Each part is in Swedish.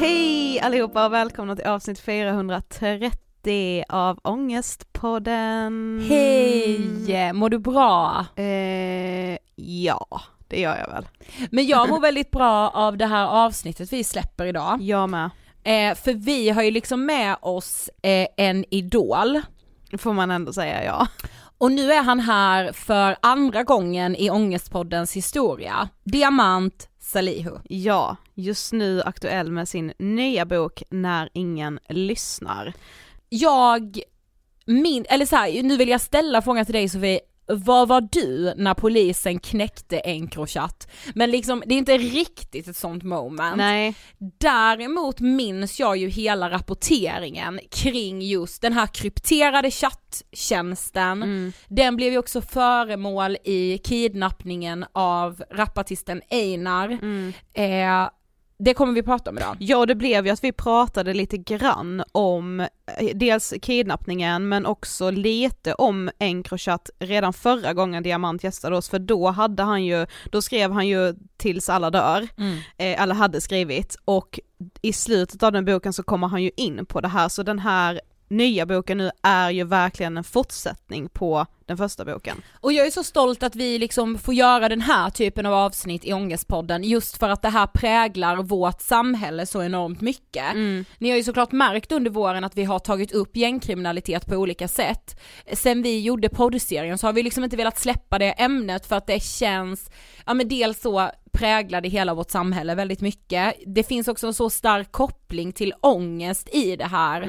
Hej allihopa och välkomna till avsnitt 430 av Ångestpodden. Hej! Mår du bra? Eh, ja, det gör jag väl. Men jag mår väldigt bra av det här avsnittet vi släpper idag. Jag med. Eh, för vi har ju liksom med oss eh, en idol. Får man ändå säga ja. Och nu är han här för andra gången i Ångestpoddens historia. Diamant Salihu. Ja, just nu aktuell med sin nya bok När ingen lyssnar. Jag, min, eller så här, nu vill jag ställa frågan till dig Sofie, vad var du när polisen knäckte Encrochat? Men liksom, det är inte riktigt ett sånt moment. Nej, Däremot minns jag ju hela rapporteringen kring just den här krypterade chatttjänsten. Mm. Den blev ju också föremål i kidnappningen av rapartisten Einar. Mm. Eh, det kommer vi prata om idag. Ja det blev ju att vi pratade lite grann om eh, dels kidnappningen men också lite om Encrochat redan förra gången Diamant gästade oss för då hade han ju, då skrev han ju tills alla dör, Mm. eh, eller hade skrivit och i slutet av den boken så kommer han ju in på det här så den här nya boken nu är ju verkligen en fortsättning på den första boken. Och jag är så stolt att vi liksom får göra den här typen av avsnitt i Ångestpodden just för att det här präglar vårt samhälle så enormt mycket. Ni har ju såklart märkt under våren att vi har tagit upp gängkriminalitet på olika sätt. Sen vi gjorde poddserien så har vi liksom inte velat släppa det ämnet för att det känns, ja men dels så präglade hela vårt samhälle väldigt mycket. Det finns också en så stark koppling till ångest i det här.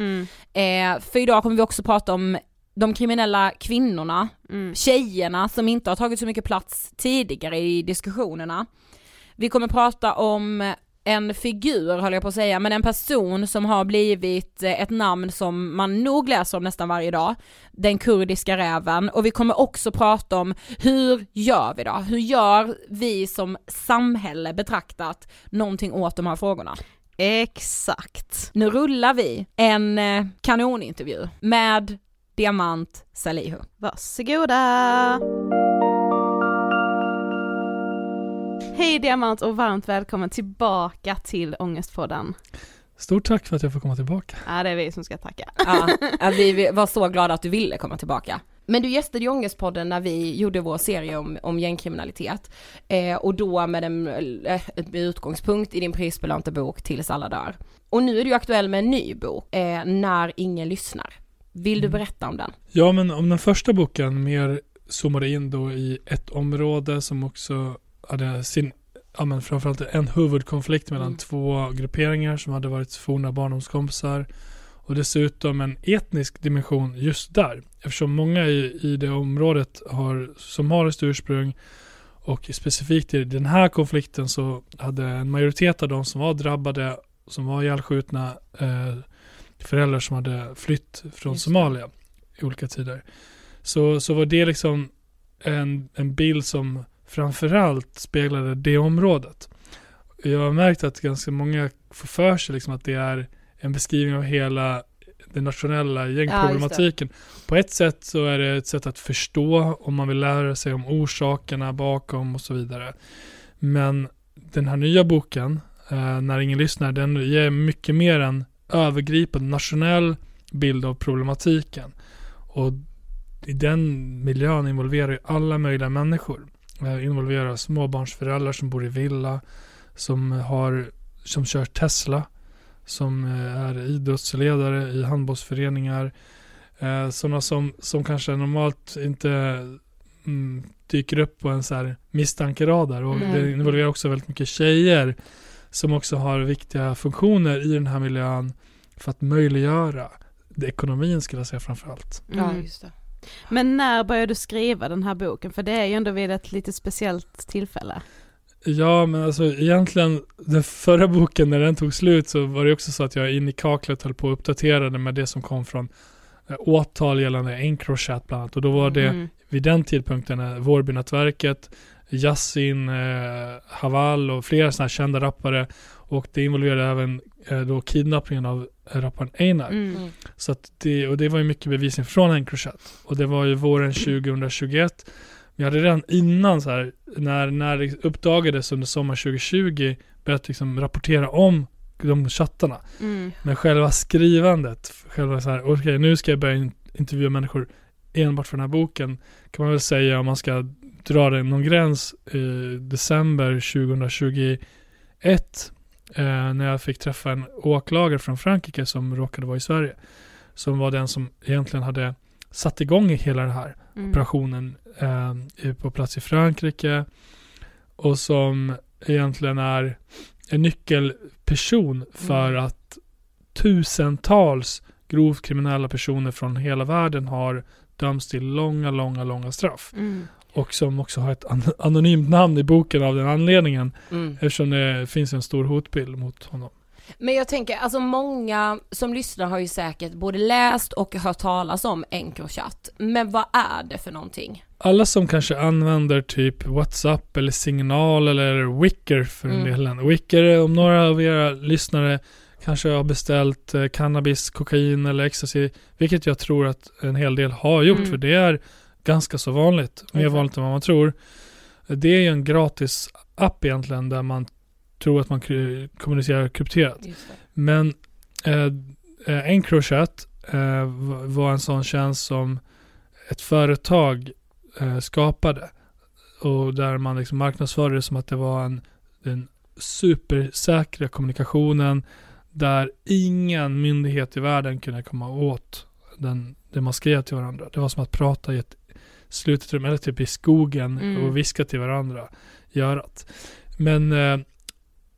Eh, för idag kommer vi också prata om de kriminella kvinnorna, tjejerna som inte har tagit så mycket plats tidigare i diskussionerna. Vi kommer prata om en figur höll jag på att säga, men en person som har blivit eh, ett namn som man nog läser om nästan varje dag, den kurdiska räven, och vi kommer också prata om hur gör vi då? Hur gör vi som samhälle betraktat någonting åt de här frågorna? Exakt. Nu rullar vi en eh, kanonintervju med Diamant Salihu. Varsågoda! Hej Diamant och varmt välkommen tillbaka till Ångestpodden. Stort tack för att jag får komma tillbaka. Ja det är vi som ska tacka. Ja, vi var så glada att du ville komma tillbaka. Men du gästade ju Ångestpodden när vi gjorde vår serie om, om gängkriminalitet. Eh, och då med en eh, med utgångspunkt i din prisbelönta bok Tills alla dör. Och nu är du aktuell med en ny bok, eh, När ingen lyssnar. Vill du berätta om den? Ja, men om den första boken mer zoomade in då i ett område som också hade sin, ja men framförallt en huvudkonflikt mellan Mm. två grupperingar som hade varit forna barndomskompisar och dessutom en etnisk dimension just där. Eftersom många i, i det området har somaliskt ursprung och specifikt i den här konflikten så hade en majoritet av de som var drabbade, som var ihjälskjutna, eh, föräldrar som hade flytt från Just. Somalia i olika tider. Så, så var det liksom en, en bild som framförallt speglade det området. Jag har märkt att ganska många får för sig liksom att det är en beskrivning av hela den nationella gängproblematiken. På ett sätt så är det ett sätt att förstå om man vill lära sig om orsakerna bakom och så vidare. Men den här nya boken, eh, När ingen lyssnar, den ger mycket mer en övergripande nationell bild av problematiken. Och i den miljön involverar ju alla möjliga människor. Eh, involverar småbarnsföräldrar som bor i villa, som, har, som kör Tesla, som eh, är idrottsledare i handbollsföreningar, eh, sådana som, som kanske normalt inte mm, dyker upp på en så här misstankeradar. Och Mm. det involverar också väldigt mycket tjejer som också har viktiga funktioner i den här miljön för att möjliggöra det ekonomin skulle jag säga framförallt. Mm. just det. Men när började du skriva den här boken? För det är ju ändå vid ett lite speciellt tillfälle. Ja, men alltså egentligen den förra boken när den tog slut så var det också så att jag in i kaklet höll på att uppdatera den med det som kom från eh, åtal gällande Encrochat bland annat. Och då var det Mm. vid den tidpunkten eh, Vårbynätverket, Yasin, eh, Haval och flera sådana här kända rappare. Och det involverade även eh, då kidnappningen av rapparen Einar. Mm. Så att det, och det var ju mycket bevisning från Encrochat. Och det var ju våren 2021. Vi hade redan innan så här, när, när det uppdagades under sommar 2020, börjat liksom rapportera om de chattarna. Mm. Men själva skrivandet, själva så här, okej nu ska jag börja in- intervjua människor enbart för den här boken, kan man väl säga om man ska dra det någon gräns i december 2021 eh, när jag fick träffa en åklagare från Frankrike som råkade vara i Sverige. Som var den som egentligen hade satt igång hela den här Mm. operationen eh, i- på plats i Frankrike och som egentligen är en nyckelperson för Mm. att tusentals grovt kriminella personer från hela världen har dömts till långa, långa, långa straff. Mm. Och som också har ett an- anonymt namn i boken av den anledningen Mm. eftersom det finns en stor hotbild mot honom. Men jag tänker, alltså många som lyssnar har ju säkert både läst och hört talas om Encrochat. Men vad är det för någonting? Alla som kanske använder typ WhatsApp eller Signal eller Wicker för en Mm. delen. Wicker, om några av era lyssnare kanske har beställt eh, cannabis, kokain eller ecstasy, vilket jag tror att en hel del har gjort, Mm. för det är ganska så vanligt, mer Exakt. vanligt än vad man tror. Det är ju en gratis app egentligen där man tror att man kommunicerar krypterat. Men eh, eh, Encrochat eh, v- var en sån tjänst som ett företag eh, skapade. Och där man liksom marknadsförde det som att det var en, den supersäkra kommunikationen där ingen myndighet i världen kunde komma åt den, det man skrev till varandra. Det var som att prata i ett slutet rum eller typ i skogen Mm. och viska till varandra i örat. Men eh,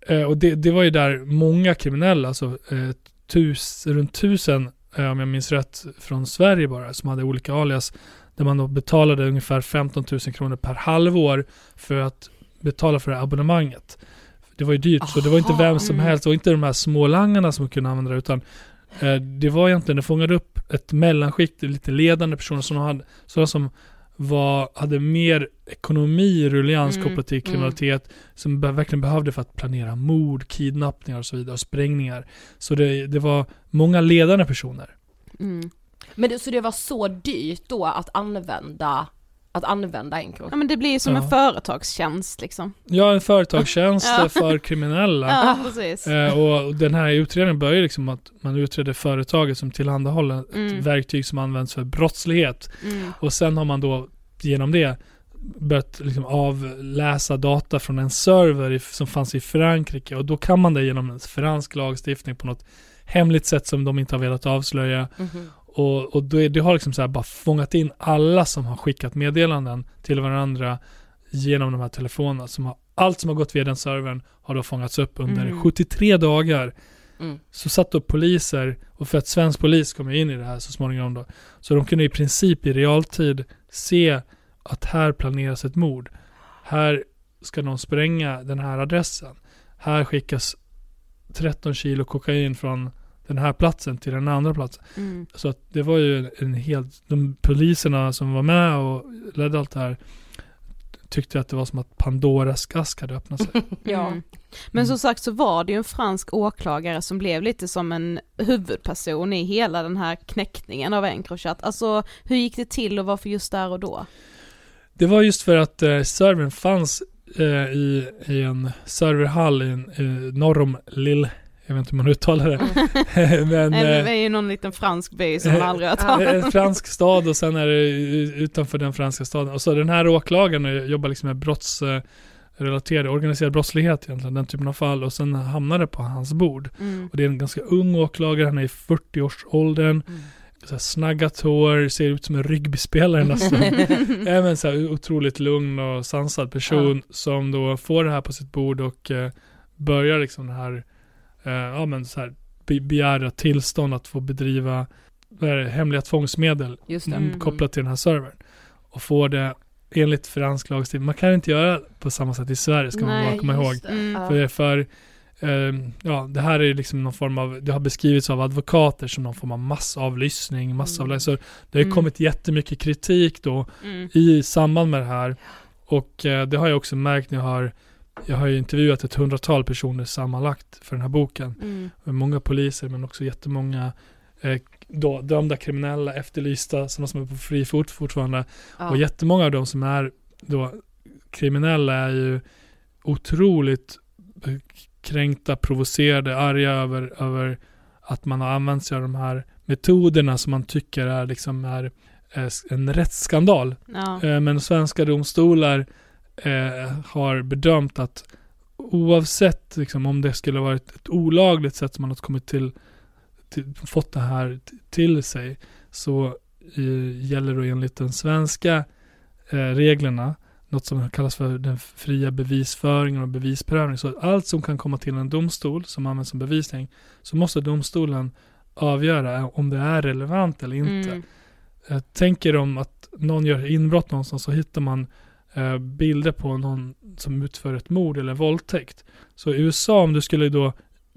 Eh, och det, det var ju där många kriminella, alltså eh, tus, runt tusen, eh, om jag minns rätt, från Sverige bara, som hade olika alias, där man då betalade ungefär 15 000 kronor per halvår för att betala för det här abonnemanget. Det var ju dyrt, så det var inte Aha, vem som mm. helst, var inte de här smålangarna som kunde använda det, utan eh, det var egentligen, det fångade upp ett mellanskikt, lite ledande personer som hade, sådana som var, hade mer ekonomi i ruljans Mm, kopplat till mm. kriminalitet som be- verkligen behövde för att planera mord, kidnappningar och så vidare, och sprängningar. Så det, det var många ledande personer. Mm. Men det, så det var så dyrt då att använda, att använda Encro? Ja men det blir ju som Ja. en företagstjänst liksom. Ja, en företagstjänst Ja. för kriminella. Ja, precis. Eh, och den här utredningen börjar ju liksom att man utreder företaget som tillhandahåller ett Mm. verktyg som används för brottslighet. Mm. Och sen har man då genom det börjat liksom avläsa data från en server i, som fanns i Frankrike och då kan man det genom en fransk lagstiftning på något hemligt sätt som de inte har velat avslöja. Mhm. Och, och är, det har liksom så här bara fångat in alla som har skickat meddelanden till varandra genom de här telefonerna. Som har, allt som har gått via den servern har då fångats upp under Mm. 73 dagar. Mm. Så satt då poliser, och för att svensk polis kommer in i det här så småningom då, så de kunde i princip i realtid se att här planeras ett mord. Här ska någon spränga den här adressen. Här skickas 13 kilo kokain från den här platsen till den andra platsen. Mm. Så att det var ju en, en helt, de poliserna som var med och ledde allt det här tyckte att det var som att Pandoras ask hade öppnat sig. Ja. Mm. Men som sagt så var det ju en fransk åklagare som blev lite som en huvudperson i hela den här knäckningen av Encrochat. Alltså hur gick det till och varför just där och då? Det var just för att eh, servern fanns eh, i, i en serverhall i, en, eh, norr om Lille. Jag vet inte hur man uttalar det. Men det eh, är ju någon liten fransk by som man aldrig har Ja. talas en fransk stad och sen är det utanför den franska staden. Och så den här åklagaren jobbar liksom med brottsrelaterad, organiserad brottslighet egentligen, den typen av fall. Och sen hamnade det på hans bord. Mm. Och det är en ganska ung åklagare, han är i 40-årsåldern. Mm. Så här snaggat hår, ser ut som en rugbyspelare nästan. Ja, men så här, otroligt lugn och sansad person som då får det här på sitt bord och eh, börjar liksom det här, eh, ja men så här, be- begära tillstånd att få bedriva det, hemliga tvångsmedel Just det. mm. Mm. kopplat till den här servern. Och får det enligt fransk lagstiftning. Man kan inte göra på samma sätt i Sverige ska man bara komma ihåg. det. Mm. För, för eh, ja, det här är liksom någon form av, det har beskrivits av advokater som någon form av massavlyssning, massavläsning. Så det har ju Mm. kommit jättemycket kritik då Mm. i samband med det här. Och eh, det har jag också märkt när jag har, jag har ju intervjuat ett hundratal personer sammanlagt för den här boken. Mm. Många poliser men också jättemånga eh, då, dömda kriminella, efterlysta, sådana som är på fri fot fortfarande. Ja. Och jättemånga av dem som är då kriminella är ju otroligt kränkta, provocerade, arga över, över att man har använt sig av de här metoderna som man tycker är liksom är eh, en rättsskandal. Ja. Eh, Men svenska domstolar eh, har bedömt att oavsett liksom, om det skulle varit ett olagligt sätt som man har kommit till, till fått det här till sig så eh, gäller då enligt den svenska eh, reglerna något som kallas för den fria bevisföringen och bevisprövning. Så allt som kan komma till en domstol som används som bevisning så måste domstolen avgöra om det är relevant eller inte. Mm. Jag tänker om att någon gör inbrott någonstans så hittar man eh, bilder på någon som utför ett mord eller våldtäkt. Så i USA om du skulle då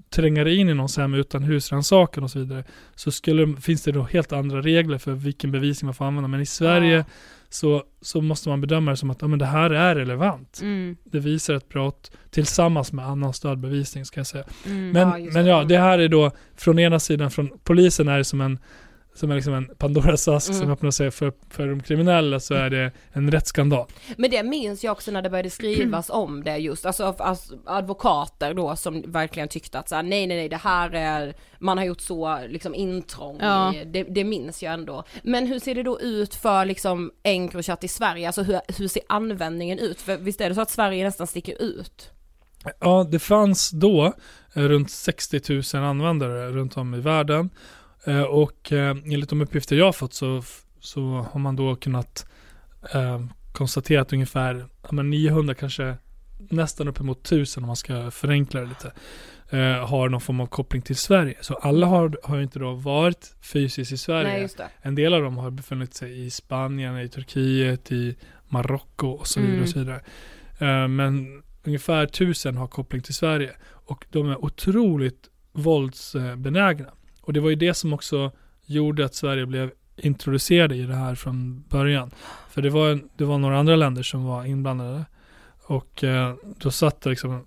tränga dig in i någons hem utan husrannsakan och så vidare så skulle, finns det då helt andra regler för vilken bevisning man får använda. Men i Sverige Ja. så, så måste man bedöma det som att ja, men det här är relevant. Mm. Det visar ett brott tillsammans med annan stödbevisning ska jag säga. Mm. Men, Ja, men ja, det här är då från ena sidan, från polisen är det som en som är liksom en Pandoras ask Mm. som öppnar sig för, för de kriminella så är det en rättsskandal. Men det minns jag också när det började skrivas om det just, alltså, alltså advokater då som verkligen tyckte att så här, nej nej nej det här är, man har gjort så liksom intrång Ja. det, det minns jag ändå. Men hur ser det då ut för liksom Encrochat i Sverige, alltså hur, hur ser användningen ut? För visst är det så att Sverige nästan sticker ut? Ja, det fanns då eh, runt 60 000 användare runt om i världen. Eh, och eh, enligt de uppgifter jag har fått så, så har man då kunnat eh, konstatera att ungefär ja, men 900, kanske nästan uppemot 1000 om man ska förenkla det lite, eh, har någon form av koppling till Sverige. Så alla har, har inte då varit fysiskt i Sverige. Nej. En del av dem har befunnit sig i Spanien, i Turkiet, i Marocko och så vidare. Mm. Och så vidare. Eh, men ungefär tusen har koppling till Sverige. Och de är otroligt våldsbenägna. Och det var ju det som också gjorde att Sverige blev introducerade i det här från början. För det var, det var några andra länder som var inblandade. Och eh, då satt det liksom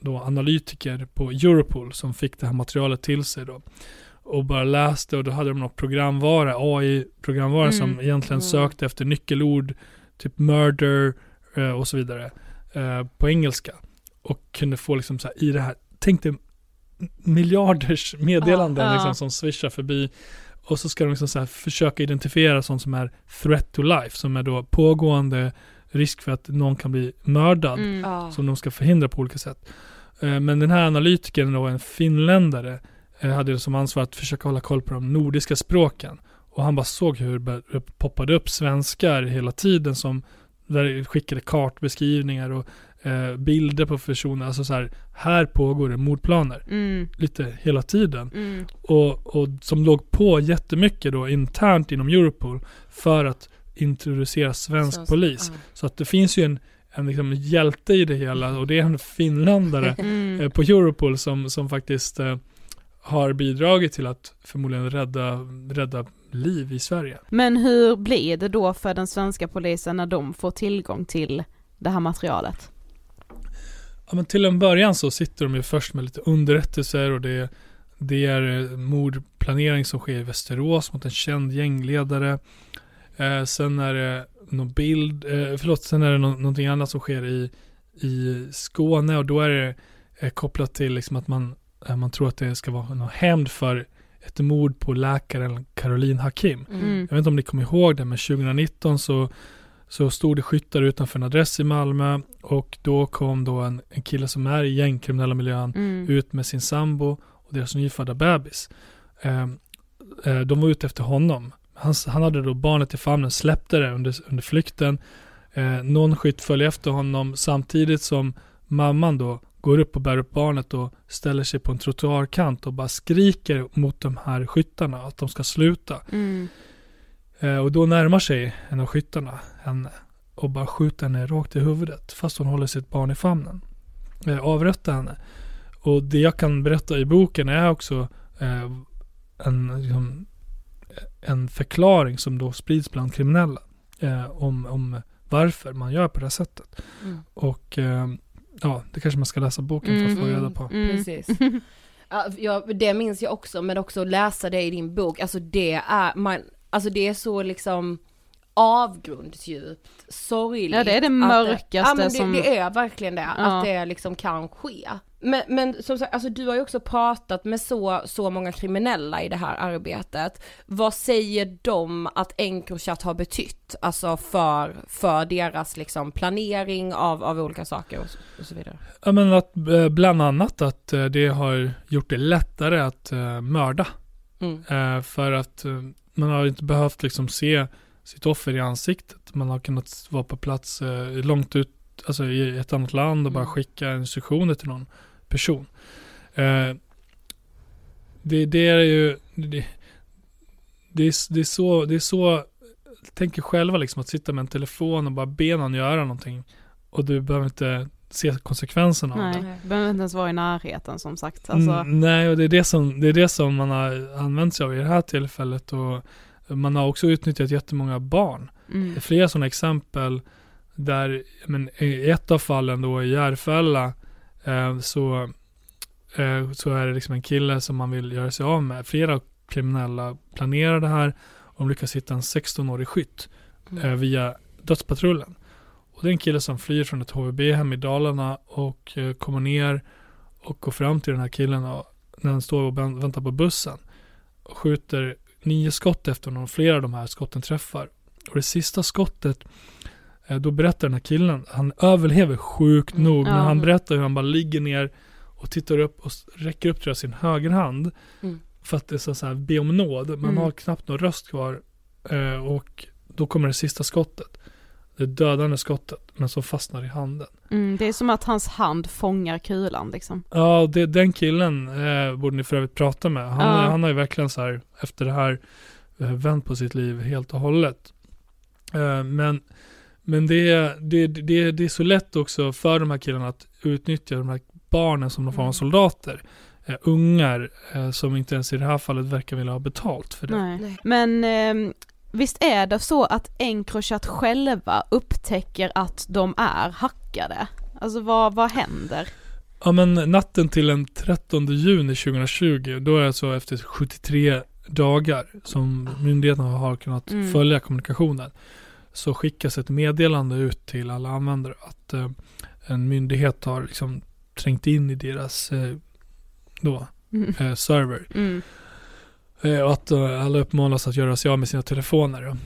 då analytiker på Europol som fick det här materialet till sig då. Och bara läste och då hade de något programvara, AI-programvara Mm. som egentligen Mm. sökte efter nyckelord, typ murder eh, och så vidare eh, på engelska. Och kunde få liksom så här i det här, tänk dig miljarders meddelanden ja. liksom som swishar förbi. Och så ska de liksom så här försöka identifiera sånt som är threat to life, som är då pågående risk för att någon kan bli mördad Mm. Ja. som de ska förhindra på olika sätt. Eh, Men den här analytikern då, en finländare, eh, hade som ansvar att försöka hålla koll på de nordiska språken. Och han bara såg hur det poppade upp svenskar hela tiden som där skickade kartbeskrivningar och eh, bilder på personer. Alltså så här, här pågår det mordplaner. Mm. Lite hela tiden. Mm. Och, och som låg på jättemycket då internt inom Europol för att introducera svensk Så- polis. ja. Så att det finns ju en, en liksom hjälte i det hela och det är en finländare Mm. eh, på Europol som, som faktiskt eh, har bidragit till att förmodligen rädda, rädda liv i Sverige. Men hur blir det då för den svenska polisen när de får tillgång till det här materialet? Ja, men till en början så sitter de ju först med lite underrättelser och det, det är eh, mordplanering som sker i Västerås mot en känd gängledare. Eh, sen är det någon bild, eh, förlåt, sen är det nå- någonting annat som sker i, i Skåne och då är det eh, kopplat till liksom att man, eh, man tror att det ska vara någon hämnd för ett mord på läkaren Caroline Hakim. Mm. Jag vet inte om ni kommer ihåg det, men 2019 så, så stod det skyttar utanför en adress i Malmö och då kom då en, en kille som är i gängkriminella miljön Mm. ut med sin sambo och deras nyfödda bebis. Eh, eh, de var ute efter honom. Han, han hade då barnet i famnen, släppte det under, under flykten. Eh, någon skytt följer efter honom samtidigt som mamman då går upp och bär upp barnet och ställer sig på en trottoarkant och bara skriker mot de här skyttarna att de ska sluta. Mm. Eh, och då närmar sig en av skyttarna henne och bara skjuter henne rakt i huvudet fast hon håller sitt barn i famnen. Eh, avrättar henne. Och det jag kan berätta i boken är också eh, en, liksom, en förklaring som då sprids bland kriminella eh, om, om varför man gör på det här sättet. Mm. Och eh, ja, det kanske man ska läsa boken för att få Mm, reda på. Mm. Precis. Ja, ja, det minns jag också, men också läsa det i din bok, alltså det är, man, alltså det är så liksom avgrundsdjupt sorgligt. Ja, det är det att mörkaste ja, men det, som- det är verkligen det, Ja. att det liksom kan ske. Men, men som sagt, alltså du har ju också pratat med så, så många kriminella i det här arbetet. Vad säger de att Encrochat har betytt, alltså för, för deras liksom planering av, av olika saker och så, och så vidare? Ja men att eh, bland annat att eh, det har gjort det lättare att eh, mörda. Mm. För att man har inte behövt liksom se sitt offer i ansiktet. Man har kunnat vara på plats eh, långt ut, alltså i ett annat land och bara Mm. skicka instruktioner till någon person. Eh, det, det är ju, det, det, är, det är så, det är så, tänk er själva liksom att sitta med en telefon och bara be någon göra någonting. Och du behöver inte se konsekvenserna av det. Nej, behöver inte ens vara i närheten som sagt. Alltså, Mm, nej, och det är det, som, det är det som man har använt sig av i det här tillfället och man har också utnyttjat jättemånga barn. Det är mm, flera sådana exempel där, men i ett av fallen då i Järfälla eh, så, eh, så är det liksom en kille som man vill göra sig av med. Flera kriminella planerar det här och de lyckas hitta en 16-årig skytt eh, via dödspatrullen. Och det är en kille som flyr från ett HVB-hem i Dalarna och eh, kommer ner och går fram till den här killen och, när han står och vän- väntar på bussen och skjuter nio skott efter honom. Flera av de här skotten träffar. Och det sista skottet, eh, då berättar den här killen, han överlever sjukt Mm. nog, men Ja. han berättar hur han bara ligger ner och tittar upp och räcker upp tror jag, sin högerhand Mm. för att det är så, så här, be om nåd. Man Mm. har knappt någon röst kvar eh, och då kommer det sista skottet. Det dödande skottet, men som fastnar i handen. mm, det är som att hans hand fångar kulan liksom. Ja, det, den killen eh, borde ni för övrigt prata med. Han, Ja. han har ju verkligen så här, efter det här, eh, vänt på sitt liv helt och hållet. Eh, men men det, är- det, det, det är så lätt också för de här killarna att utnyttja de här barnen som någon form av Mm. soldater. Eh, ungar eh, som inte ens i det här fallet verkar vilja ha betalt för det. Nej. Men eh, visst är det så att Encrochat själva upptäcker att de är hackade? Alltså vad, vad händer? Ja men natten till den 13 juni 2020, då är det alltså efter 73 dagar som myndigheterna har kunnat Mm. följa kommunikationen. Så skickas ett meddelande ut till alla användare att eh, en myndighet har liksom trängt in i deras eh, då, Mm. eh, server. Mm. Eh, och att eh, alla uppmanas att göra sig av med sina telefoner.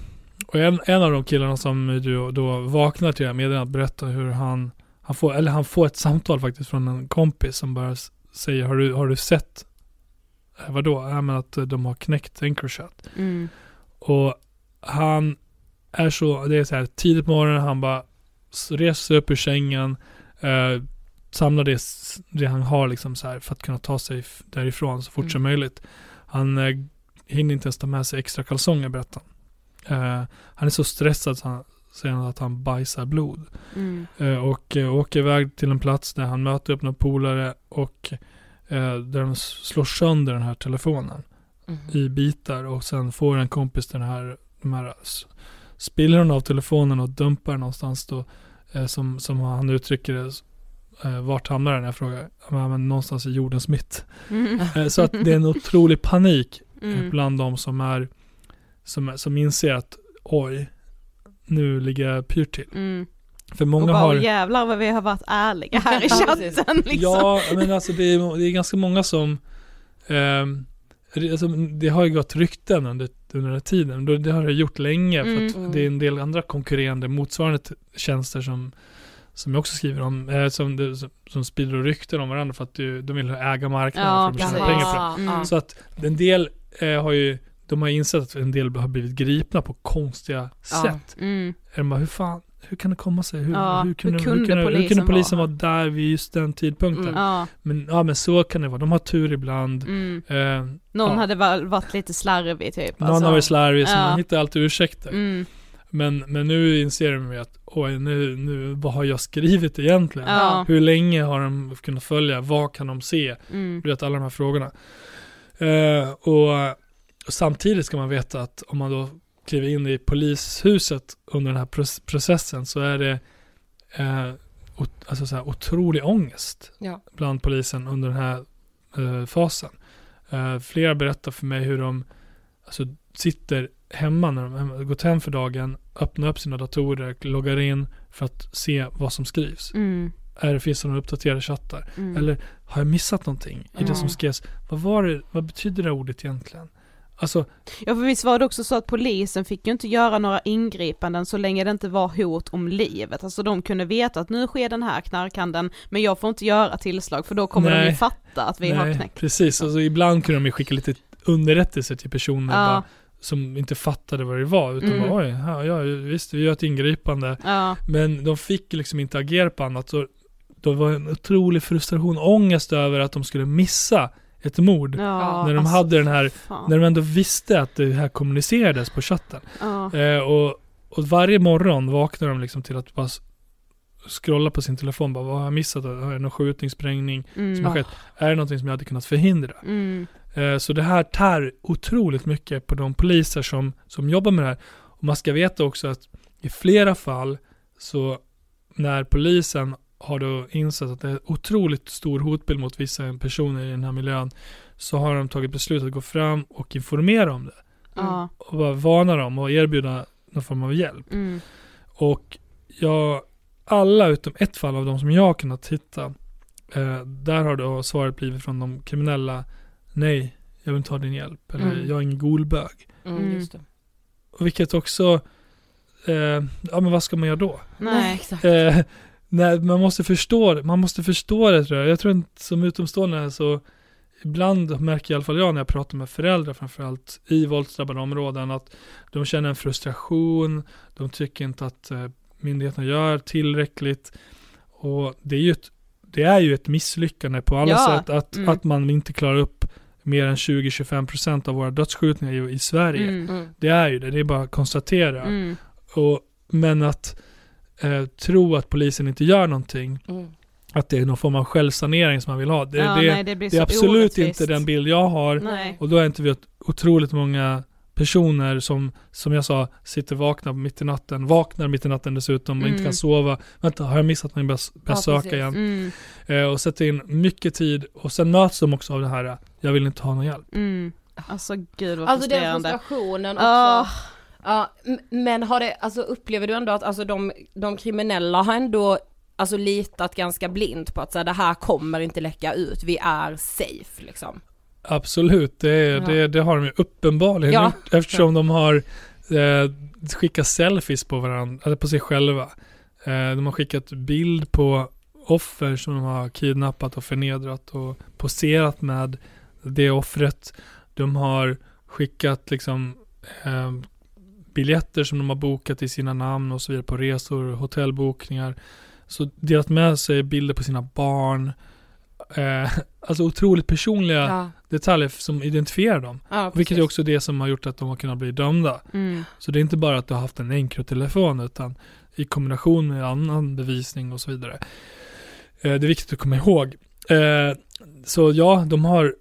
Och en, en av de killarna som ju då vaknar till det här meddelandet berättar hur han, han får, eller han får ett samtal faktiskt från en kompis som bara säger har du, har du sett eh, vadå? Ja men att de har knäckt Encrochat. Mm. Och han är så, det är så här tidigt på morgonen, han bara reser sig upp ur sängen, eh, samlar det, det han har liksom så här för att kunna ta sig därifrån så fort som Mm. möjligt. Han eh, hinner inte ens ta med sig extra kalsonger berättar han. Eh, han är så stressad så han säger han att han bajsar blod. Mm. Eh, och eh, åker iväg till en plats där han möter upp några polare och eh, där de slår sönder den här telefonen Mm. i bitar och sen får en kompis den här, de här spillrorna av telefonen och dumpar någonstans då eh, som, som han uttrycker det eh, vart hamnar den? Jag frågar. Ja, men någonstans i jordens mitt. Mm. Eh, så att det är en otrolig panik eh, Mm. bland de som är som, som inser att oj, nu ligger jag pyrt till. Mm. För Och många bara har jävlar vad vi har varit ärliga här i chatten liksom. Ja, men alltså det är, det är ganska många som det- alltså, det har ju gått rykten under, under den här tiden. Det- har det gjort länge. För att Mm. det är en del andra konkurrerande motsvarande tjänster som, som jag också skriver om. Eh, som, det- som, som sprider rykten om varandra för att du, de vill äga marknaden Ja, för att tjäna pengar på det. Mm. Så att en del eh, har ju de har insett att en del har blivit gripna på konstiga Ja. sätt. Mm. De bara, hur fan, hur kan det komma sig? Hur, Ja, hur, kunde, hur kunde hur, kunde, hur polisen kunde polisen vara vara där vid just den tidpunkten? Mm. Ja. Men, ja, men så kan det vara. De har tur ibland. Mm. Eh, Någon Ja. hade varit lite slarvig typ. någon alltså. har varit slarvig, så man hittar alltid ursäkter. Mm. Men, men nu inser de ju att, oj, nu, nu, vad har jag skrivit egentligen? Ja. Hur länge har de kunnat följa? Vad kan de se? Mm. Du vet, alla de här frågorna. Eh, och, och samtidigt ska man veta att om man då kliver in i polishuset under den här proc- processen så är det eh, ot- alltså så här, otrolig ångest Ja. bland polisen under den här eh, fasen. Eh, flera berättar för mig hur de alltså, sitter hemma när de har gått hem för dagen, öppnar upp sina datorer, loggar in för att se vad som skrivs. Mm. Är det, finns det några uppdaterade chattar? Mm. Eller har jag missat någonting i det Mm. som skrevs? Vad var det, vad betyder det ordet egentligen? Alltså, Ja för visst var det också så att polisen fick ju inte göra några ingripanden så länge det inte var hot om livet. Alltså de kunde veta att nu sker den här knarkhandeln men jag får inte göra tillslag för då kommer de Nej. ju fatta att vi har knäckt. precis. Alltså, ibland kunde de ju skicka lite underrättelser till personer Ja. bara, som inte fattade vad det var. Utan Mm. bara, oj, ja, ja, visst vi gör ett ingripande. Ja. Men de fick liksom inte agera på annat. Så då var en otrolig frustration, ångest över att de skulle missa ett mord. Ja, när de alltså, hade den här, fan. när de ändå visste att det här kommunicerades på chatten. Ja. Eh, och, och varje morgon vaknar de liksom till att bara s- scrollar på sin telefon, bara vad har jag missat? Har jag någon skjutning, sprängning Mm. som har skett? Är det någonting som jag hade kunnat förhindra? Mm. Eh, Så det här tär otroligt mycket på de poliser som, som jobbar med det här. Och man ska veta också att i flera fall så när polisen har då insett att det är otroligt stor hotbild mot vissa personer i den här miljön så har de tagit beslut att gå fram och informera om det. Ja. Och bara varna dem och erbjuda någon form av hjälp. Mm. Och jag, alla utom ett fall av de som jag har kunnat hitta, eh, där har då svaret blivit från de kriminella, nej, jag vill inte ha din hjälp, eller Mm. jag är ingen golbög. Mm, Mm. just det. Och vilket också, eh, ja men vad ska man göra då? Nej. exakt. Eh, nej, man måste förstå det, man måste förstå det tror jag. Jag tror inte som utomstående så Ibland märker i alla fall jag när jag pratar med föräldrar framförallt i våldsdrabbade områden att de känner en frustration, de tycker inte att eh, myndigheterna gör tillräckligt. Och det är ju ett, det är ju ett misslyckande på alla Ja, sätt att, mm. att man inte klarar upp mer än 20-25% av våra dödsskjutningar i, Sverige. Mm. Mm. Det är ju det, det är bara att konstatera. Mm. Och, men att eh, tro att polisen inte gör någonting, Mm. att det är någon form av självsanering som man vill ha. Det, ja, det, nej, det det är absolut orättvist. inte den bild jag har. Nej. Och då är inte vi otroligt många personer som, som jag sa, sitter vakna mitt i natten, vaknar mitt i natten dessutom och inte Mm. kan sova. Vänta, har jag missat någon? Börjar börjar Ja, igen. Mm. Eh, och sätter in mycket tid och sen möts de också av det här, jag vill inte ha någon hjälp. Mm. Alltså gud vad Alltså den frustrationen också. Ah. Ja, men har det, alltså upplever du ändå att alltså de, de kriminella har ändå alltså litat ganska blint på att så här, det här kommer inte läcka ut, vi är safe liksom. Absolut, det, är, Ja. det, det har de ju uppenbarligen Ja. gjort eftersom de har eh, skickat selfies på varandra, eller på sig själva. Eh, de har skickat bild på offer som de har kidnappat och förnedrat och poserat med det offret. De har skickat liksom eh, biljetter som de har bokat i sina namn och så vidare på resor, hotellbokningar. Så delat med sig bilder på sina barn. Eh, alltså otroligt personliga Ja, detaljer som identifierar dem. ja Vilket är också det som har gjort att de har kunnat bli dömda. Mm. Så det är inte bara att du har haft en Encro-telefon utan i kombination med annan bevisning och så vidare. Eh, det är viktigt att komma ihåg. Eh, så ja, de har,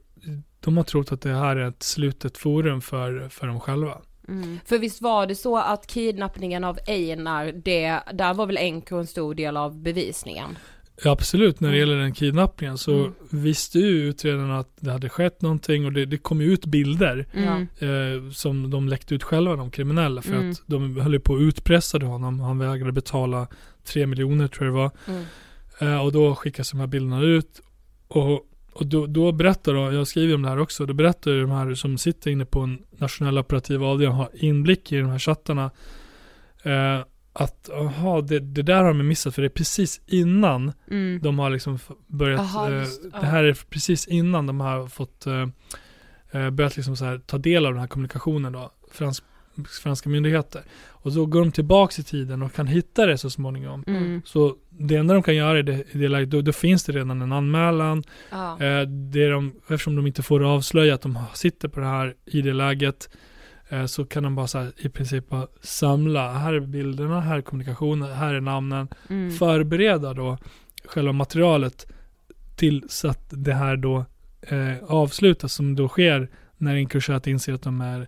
de har trott att det här är ett slutet forum för, för dem själva. Mm. För visst var det så att kidnappningen av Einar, det, där var väl Enko en stor del av bevisningen? Ja, absolut, när det Mm. gäller den kidnappningen så Mm. visste ju utredarna att det hade skett någonting och det, det kom ju ut bilder Mm. eh, som de läckte ut själva, de kriminella, för Mm. att de höll på och utpressade honom. Han vägrade betala tre miljoner tror jag det var. Mm. Eh, och då skickas de här bilderna ut. Och, och då, då berättar då, jag skriver om det här också, då berättar ju de här som sitter inne på en nationell operativ avdelning har inblick i de här chattarna. Eh, att, aha, det, det där har de missat för det är precis innan Mm. de har liksom börjat, Aha, eh, just, ja. det här är precis innan de har fått eh, eh, börjat liksom så här, ta del av den här kommunikationen då, fransk, franska myndigheter. Och då går de tillbaks i tiden och kan hitta det så småningom. Mm. Så det enda de kan göra i det, i det läget, då, då finns det redan en anmälan. Ja. Eh, det är de, eftersom de inte får avslöja att de sitter på det här i det läget eh, så kan de bara så här, i princip bara samla, här är bilderna, här är kommunikationen, här är namnen Mm. förbereda då själva materialet till så att det här då eh, avslutas som då sker när Encrochat inser att de är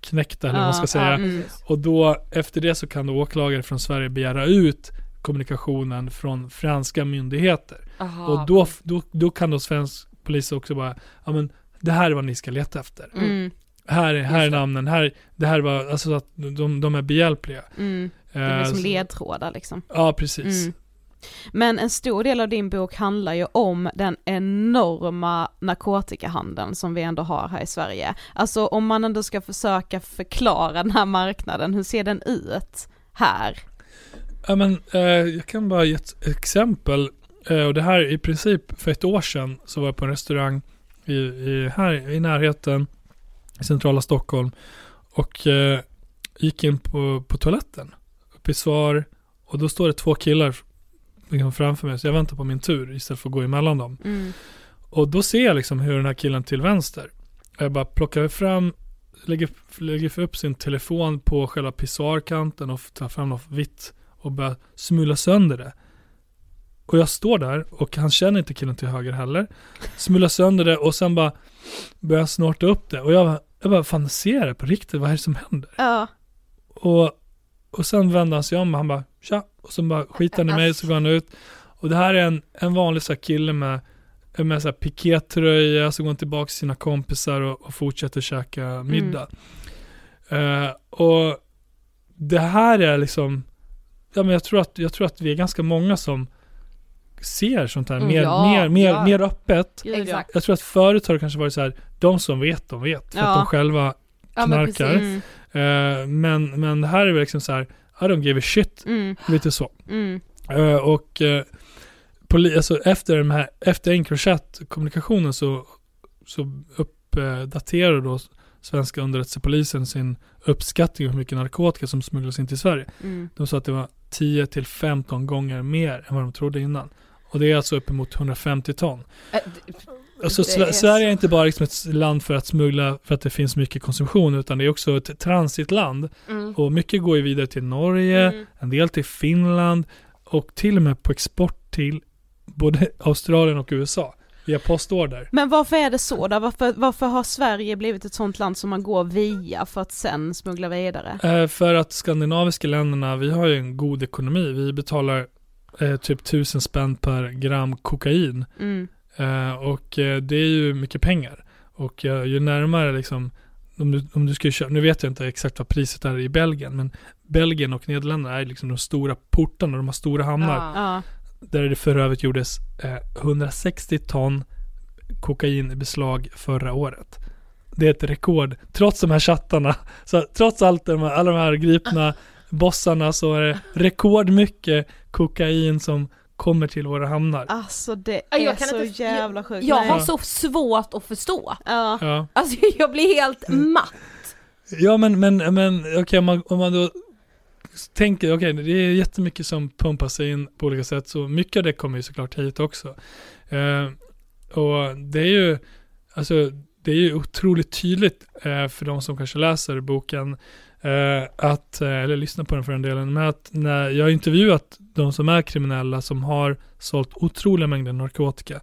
knäckta eller vad man ska säga. ja, mm. Och då efter det så kan då åklagare från Sverige begära ut kommunikationen från franska myndigheter. Aha. Och då, då, då kan då svensk polis också bara, ja men det här är vad ni ska leta efter. Mm. Här är, här är namnen, här, det här var, alltså att de, de är behjälpliga. Mm. Det blir Eh, som så- ledtrådar liksom. Ja, precis. Mm. Men en stor del av din bok handlar ju om den enorma narkotikahandeln som vi ändå har här i Sverige. Alltså om man ändå ska försöka förklara den här marknaden, hur ser den ut här? Ja men eh, jag kan bara ge ett exempel. Eh, och det här i princip för ett år sedan så var jag på en restaurang i, i, här i närheten i centrala Stockholm. Och eh, gick in på, på toaletten. Uppe i svar. Och då står det två killar liksom framför mig. Så jag väntar på min tur istället för att gå emellan dem. Mm. Och då ser jag liksom hur den här killen till vänster. Jag bara plockar fram, lägger, lägger upp sin telefon på själva pissoarkanten och tar fram något vitt och börjar smula sönder det. Och jag står där och han känner inte killen till höger heller. Smular sönder det och sen bara börjar snorta upp det. Och jag bara, jag bara fan ser det på riktigt? Vad är det som händer? Ja. Och, och sen vänder han sig om och han bara tja. Och så bara skiter han i mig så går han ut. Och det här är en, en vanlig så kille med, med så pikétröja, så går han tillbaka till sina kompisar och, och fortsätter käka middag. Eh, och det här är liksom, ja men jag tror att, jag tror att vi är ganska många som ser sånt här Mm, mer, ja, mer, mer, ja. mer öppet. Exakt. Jag tror att förut har det kanske varit så här, de som vet, de vet. För Ja. att de själva knarkar. Mm. Eh, men, men det här är väl liksom så här, I don't give a shit. Mm. Lite så. Mm. Eh, och eh, poli- alltså efter, de här, efter Encrochat-kommunikationen så, så uppdaterar då svenska underrättelsepolisen sin uppskattning av hur mycket narkotika som smugglas in till Sverige. Mm. De sa att det var 10 till 15 gånger mer än vad de trodde innan. Och det är alltså uppemot 150 ton. Alltså är Sverige är inte bara liksom ett land för att smuggla för att det finns mycket konsumtion utan det är också ett transitland. mm. Och mycket går ju vidare till Norge, Mm. en del till Finland och till och med på export till både Australien och USA via postorder. Men varför är det så då? Varför, varför har Sverige blivit ett sånt land som man går via för att sen smuggla vidare? Eh, för att skandinaviska länderna, vi har ju en god ekonomi. Vi betalar eh, typ tusen spänn per gram kokain. Mm. Eh, och eh, det är ju mycket pengar. Och eh, ju närmare liksom, om du, om du ska köpa, nu vet jag inte exakt vad priset är i Belgien, men Belgien och Nederländerna är liksom de stora portarna, de har stora hamnar. Ja. Där det för övrigt gjordes eh, 160 ton kokain i beslag förra året. Det är ett rekord, trots de här chattarna. Så trots allt de här, alla de här gripna bossarna så är det rekordmycket kokain som kommer till våra hamnar. Alltså det är jag kan så inte- jävla sjukt. Jag Nej. har så svårt att förstå. Ja. Ja, Alltså jag blir helt Mm. matt. ja men, men, men okej om, man, om man då tänker, okej det är jättemycket som pumpas in på olika sätt så mycket av det kommer ju såklart hit också. Eh, och det är ju, alltså det är ju otroligt tydligt eh, för de som kanske läser boken eh, att, eh, eller lyssnar på den för den delen, men att när jag har intervjuat de som är kriminella som har sålt otroliga mängder narkotika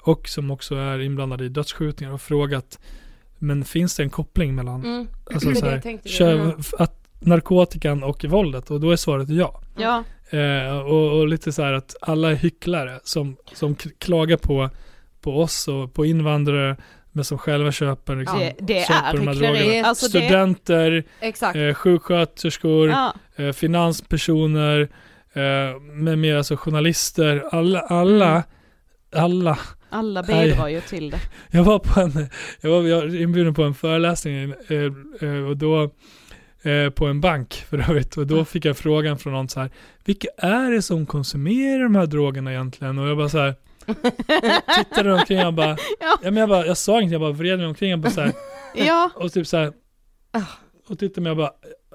och som också är inblandade i dödsskjutningar och frågat men finns det en koppling mellan Mm. Alltså så här, kö- att narkotikan och våldet och då är svaret ja. Ja. Eh, och, och lite så här att alla är hycklare som, som klagar på, på oss och på invandrare men som själva köper liksom, Det, det köper är de här drogerna. Alltså det, Studenter, Exakt. eh, sjuksköterskor, ja. eh, finanspersoner, eh, med mer alltså journalister, alla, alla, Mm. alla Alla bidrar ju till det. Jag var på en, jag var jag var inbjuden på en föreläsning eh, eh, och då eh, på en bank för övrigt och då fick jag frågan från någon så här Vilka är det som konsumerar de här drogerna egentligen? Och jag bara så här tittade omkring och bara, Ja. ja. men jag bara, jag sa ingenting, jag bara vred mig omkring och bara så här, Ja, och typ så här och tittade mig och bara,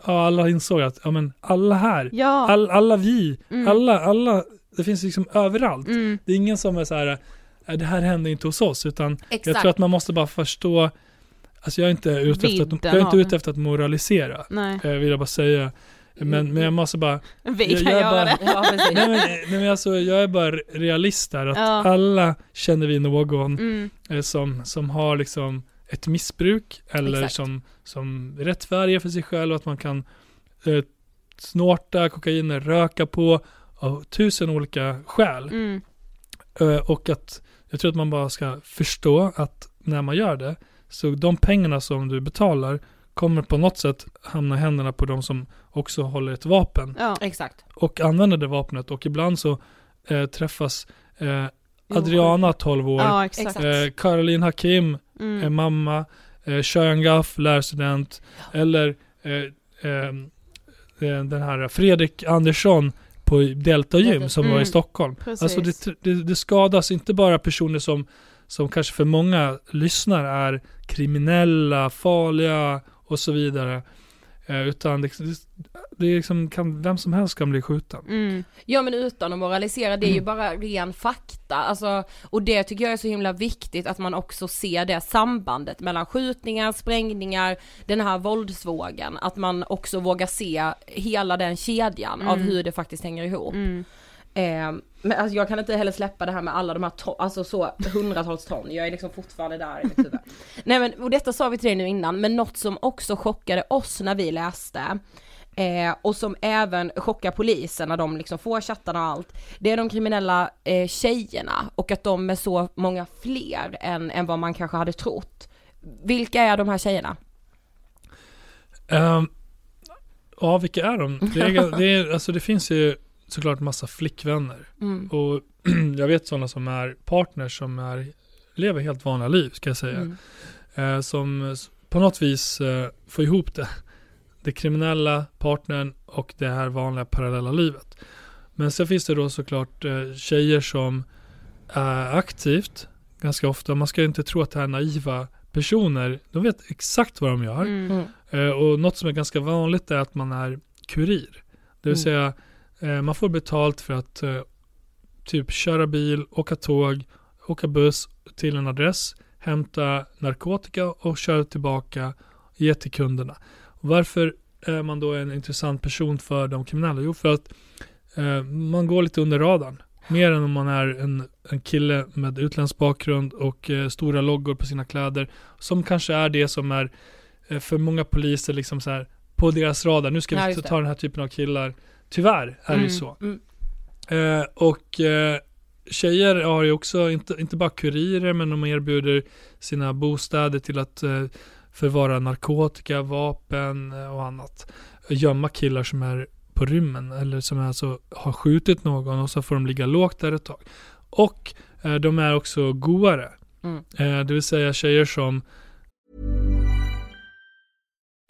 ja alla insåg att, ja men alla här, ja. all, alla vi, Mm. alla, alla, det finns liksom överallt. Mm. Det är ingen som är så här, "Nej, det här händer inte hos oss, utan Exakt. jag tror att man måste bara förstå, alltså jag är inte ute efter att, jag är inte ute efter att moralisera, eh, vill jag bara säga. Men, men jag måste bara, vi Jag- kan jag göra bara- det. Ja, nej men, nej men alltså jag är bara realist där, att Ja. alla känner vi någon Mm. eh, som, som har liksom ett missbruk eller Exakt. som, som rättfärdigar för sig själv att man kan eh, snorta kokain, röka på av tusen olika skäl. Mm. Eh, och att jag tror att man bara ska förstå att när man gör det, så de pengarna som du betalar kommer på något sätt hamna i händerna på de som också håller ett vapen Ja. Exakt. och använder det vapnet och ibland så eh, träffas eh, Adriana 12 år, Ja, eh, Caroline Hakim Mm. är mamma, eh, Shayan Gaff, lärarstudent, eller eh, eh, eh, den här Fredrik Andersson på Delta Gym som var i Mm. Stockholm. Precis. Alltså det, det, det skadas inte bara personer som, som kanske för många lyssnare är kriminella, farliga och så vidare. Eh, utan det, det, är liksom, kan, vem som helst kan bli skjuten. Mm. Ja men utan att moralisera, det är ju Mm. bara ren fakta, alltså, och det tycker jag är så himla viktigt att man också ser det sambandet mellan skjutningar, sprängningar, den här våldsvågen, att man också vågar se hela den kedjan av Mm. hur det faktiskt hänger ihop. Mm. Eh, men alltså jag kan inte heller släppa det här med alla de här ton, alltså så hundratals ton, jag är liksom fortfarande där i mitt huvud. Nej men, och detta sa vi till dig nu innan, men något som också chockade oss när vi läste, eh, och som även chockar polisen när de liksom får chattarna och allt, det är de kriminella eh, tjejerna och att de är så många fler än, än vad man kanske hade trott. Vilka är de här tjejerna? Ehm, ja, vilka är de? Det, är, det, är, alltså det finns ju såklart massa flickvänner. Mm. Och jag vet sådana som är partners som är, lever helt vanliga liv, ska jag säga. Mm. Eh, som på något vis eh, får ihop det. Det kriminella, partnern och det här vanliga parallella livet. Men sen finns det då såklart eh, tjejer som är aktivt ganska ofta. Man ska ju inte tro att det här är naiva personer. De vet exakt vad de gör. Mm. Mm. Eh, och något som är ganska vanligt är att man är kurir. Det vill Mm. säga, man får betalt för att eh, typ köra bil, åka tåg, åka buss till en adress, hämta narkotika och köra tillbaka ge till kunderna. Varför är man då en intressant person för de kriminella? Jo, för att eh, man går lite under radarn. Mer än om man är en, en kille med utländsk bakgrund och eh, stora loggor på sina kläder. Som kanske är det som är eh, för många poliser liksom så här på deras radar. Nu ska Ja, vi ta den här typen av killar. Tyvärr är det Mm, så. mm. Eh, och eh, tjejer har ju också, inte, inte bara kurirer, men de erbjuder sina bostäder till att eh, förvara narkotika, vapen eh, och annat. Gömma killar som är på rymmen eller som alltså har skjutit någon och så får de ligga lågt där ett tag. Och eh, de är också goare. Mm. Eh, det vill säga tjejer som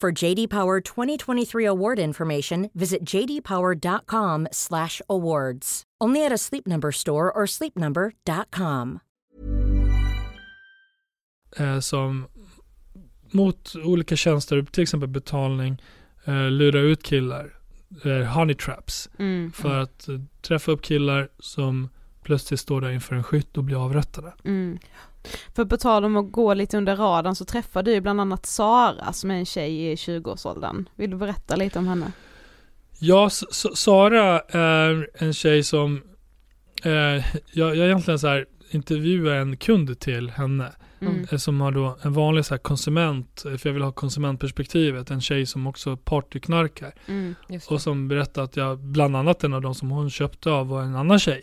For JD Power 2023 award information, visit jdpower.com/awards. Only at a Sleep Number store or sleepnumber.com. eh, som mot olika tjänster, till exempel betalning, eh, lura ut killar. Eh, honey traps. Mm. För att eh, träffa upp killar som plötsligt står där inför en skytt och blir avrättade. Mm. För på tal om att gå lite under radarn så träffade du ju bland annat Sara som är en tjej i 20-årsåldern. Vill du berätta lite om henne? Ja, S- S- Sara är en tjej som eh, jag, jag egentligen så här intervjuar en kund till henne. Mm. eh, Som har då en vanlig så här konsument, för jag vill ha konsumentperspektivet. En tjej som också partyknarkar. Mm. Och som berättar att jag, bland annat en av de som hon köpte av var en annan tjej.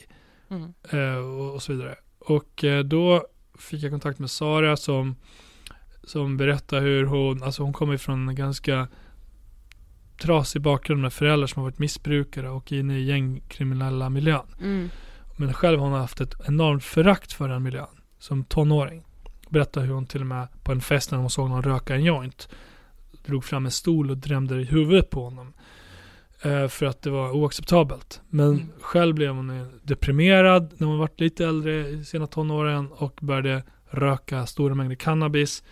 Mm. Eh, och, och så vidare. Och eh, då fick jag kontakt med Sara som, som berättar hur hon, alltså hon kommer från en ganska trasig bakgrund med föräldrar som har varit missbrukare och inne i gängkriminella miljön. Mm. Men själv har hon haft ett enormt förakt för den miljön som tonåring. Berättar hur hon till och med på en fest när hon såg någon röka en joint drog fram en stol och drämde i huvudet på honom. Eh, för att det var oacceptabelt. Men Mm. själv blev hon eh, deprimerad när hon var lite äldre i sena tonåren och började röka stora mängder cannabis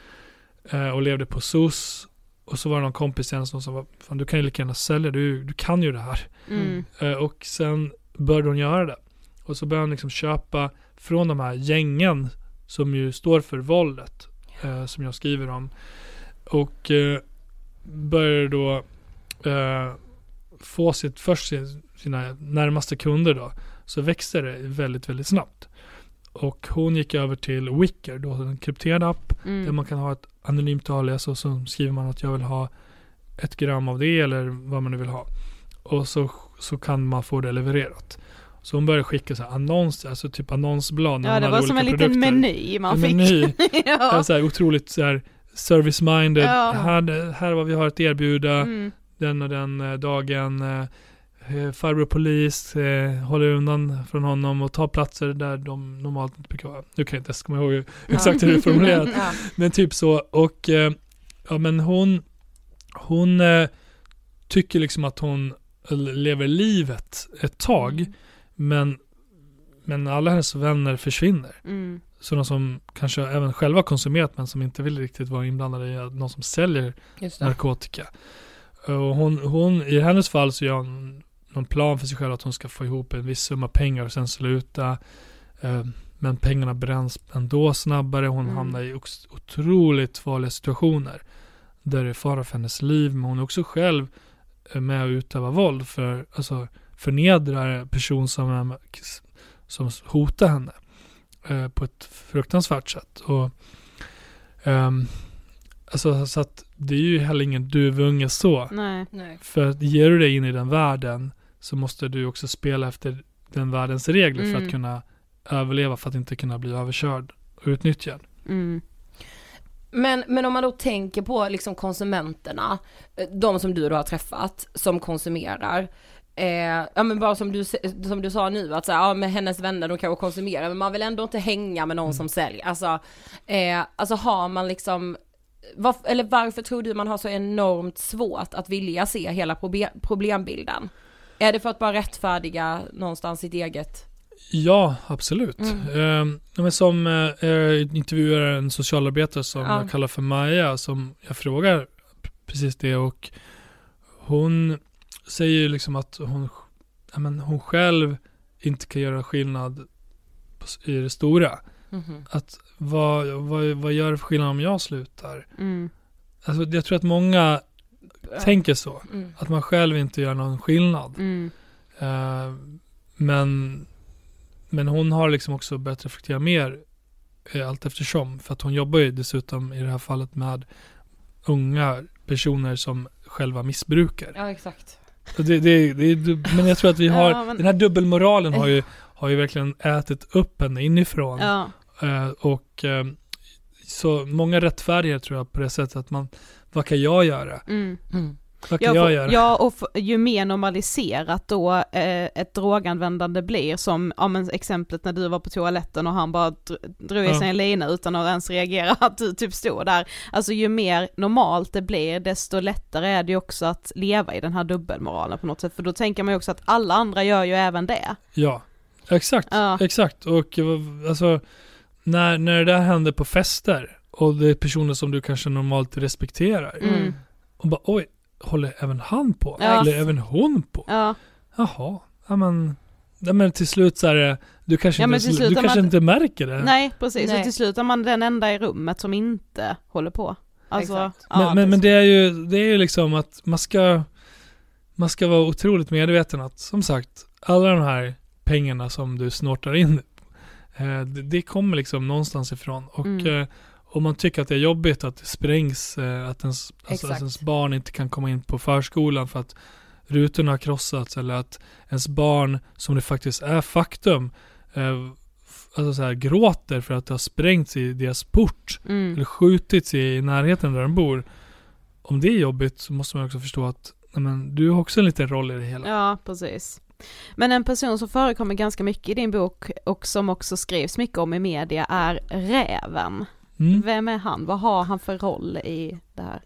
eh, och levde på SOS. Och så var det någon kompis henne som sa, fan du kan ju lika gärna sälja, du, du kan ju det här. Mm. Eh, och sen började hon göra det. Och så började hon liksom köpa från de här gängen som ju står för våldet. Som jag skriver om. Och började då få sitt, först sin, sina närmaste kunder då. Så växte det väldigt, väldigt snabbt. Och hon gick över till Wicker, då en krypterad app Mm. där man kan ha ett anonymt alias och så skriver man att jag vill ha ett gram av det eller vad man nu vill ha. Och så, så kan man få det levererat. Så hon började skicka så annonser, alltså typ annonsblad. Ja det var som en liten meny man En fick. meny. ja. Så här, otroligt så här service-minded. Ja. Här, här vad vi har att erbjuda Mm. Den och den eh, dagen. Eh, eh, farbror polis eh, håller undan från honom och tar platser där de normalt inte brukar vara. Nu kan jag inte ens komma ihåg exakt hur det är formulerat. Ja. Men typ så. Och eh, ja men hon, hon eh, tycker liksom att hon lever livet ett tag. Men, men alla hennes vänner försvinner. Mm. Sådana som kanske även själva konsumerat men som inte vill riktigt vara inblandade i någon som säljer narkotika. Och hon, hon, i hennes fall så gör hon någon plan för sig själv att hon ska få ihop en viss summa pengar och sen sluta. Eh, Men pengarna bränns ändå snabbare. Hon Mm. hamnar i otroligt farliga situationer. Där det är fara för hennes liv. Men hon är också själv eh, med och utövar våld. För, alltså förnedrar person som, är- som hotar henne. eh, På ett fruktansvärt sätt. Och, ehm, alltså, så att det är ju heller ingen duvunge så. Nej. Nej. För att ger du dig in i den världen så måste du också spela efter den världens regler för Mm. att kunna överleva, för att inte kunna bli överkörd och utnyttjad. Mm. Men, men om man då tänker på liksom konsumenterna, eh, de som du då har träffat, som konsumerar. Eh, ja men bara som du, som du sa nu att så här, ja men hennes vänner de kanske konsumerar men man vill ändå inte hänga med någon Mm. som säljer. Alltså, eh, alltså har man liksom, var, eller varför tror du man har så enormt svårt att vilja se hela probe- problembilden? Är det för att bara rättfärdiga någonstans sitt eget? Ja, absolut. Mm. Men som eh, jag intervjuar en socialarbetare som Ja. jag kallar för Maja, som jag frågar precis det och hon säger ju liksom att hon, men hon själv inte kan göra skillnad i det stora. Mhm. Att vad, vad, vad gör det för skillnad om jag slutar? Mm. Alltså, jag tror att många tänker så. Mm. Att man själv inte gör någon skillnad. Mm. Eh, men, men hon har liksom också börjat reflektera mer eh, allt eftersom. För att hon jobbar ju dessutom i det här fallet med unga personer som själva missbrukar. Ja exakt. Det, det, det, men jag tror att vi har, Ja, men- den här dubbelmoralen har ju, har ju verkligen ätit upp henne inifrån. Ja. Eh, och eh, så många rättfärdiga tror jag på det sättet att man, vad kan jag göra? Mm. Mm. Vad kan Ja, jag för, göra? ja och för, ju mer normaliserat då eh, ett droganvändande blir som, ja men exemplet när du var på toaletten och han bara dr- drog i Ja. sig en lina utan att ens reagera att du typ stod där. Alltså ju mer normalt det blir desto lättare är det ju också att leva i den här dubbelmoralen på något sätt för då tänker man ju också att alla andra gör ju även det. Ja, exakt. Ja. Exakt. Och eh, alltså, när, när det där händer på fester och det är personer som du kanske normalt respekterar Mm. och bara oj, håller även han på? Ja. Eller även hon på? Ja, Jaha, ja men, ja, men till slut så är det, du kanske, Ja, inte, du kanske man- inte märker det. nej precis Nej. och till slut är man den enda i rummet som inte håller på. Alltså, Exakt. ja, men, men, men det är ju, det är ju liksom att man ska, man ska vara otroligt medveten att, som sagt, alla de här pengarna som du snortar in, det, det kommer liksom någonstans ifrån. Och Mm. eh, om man tycker att det är jobbigt att det sprängs, eh, att, ens, alltså, att ens barn inte kan komma in på förskolan för att rutorna har krossats eller att ens barn, som det faktiskt är faktum, eh, alltså så här, gråter för att det har sprängts i deras port Mm. eller skjutits i närheten där de bor. Om det är jobbigt så måste man också förstå att nej men, du har också en liten roll i det hela. Ja, precis. Men en person som förekommer ganska mycket i din bok och som också skrivs mycket om i media är Räven. Mm. Vem är han? Vad har han för roll i det här?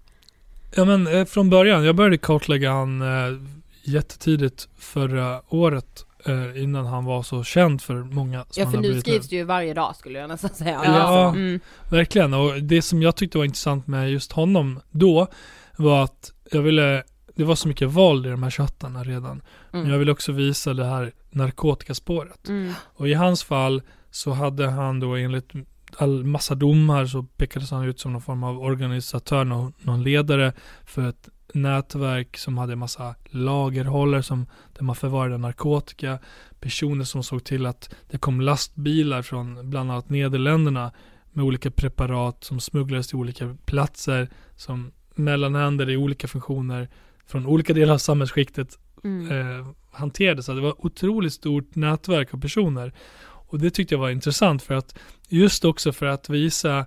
Ja men eh, från början, jag började kartlägga han eh, jättetidigt förra året eh, innan han var så känd för många som Ja för nu skrivs det ju varje dag skulle jag nästan säga. Ja, Mm. verkligen. Och det som jag tyckte var intressant med just honom då var att jag ville, det var så mycket våld i de här chattarna redan. Men Mm. jag ville också visa det här narkotikaspåret. Mm. Och i hans fall så hade han då enligt all massa domar så pekades han ut som någon form av organisatör, någon, någon ledare för ett nätverk som hade massa lagerhållare som, där man förvarade narkotika, personer som såg till att det kom lastbilar från bland annat Nederländerna med olika preparat som smugglades till olika platser som mellanhänder i olika funktioner från olika delar av samhällsskiktet Mm. eh, hanterades. Så Det var otroligt stort nätverk av personer. Och det tyckte jag var intressant för att just också för att visa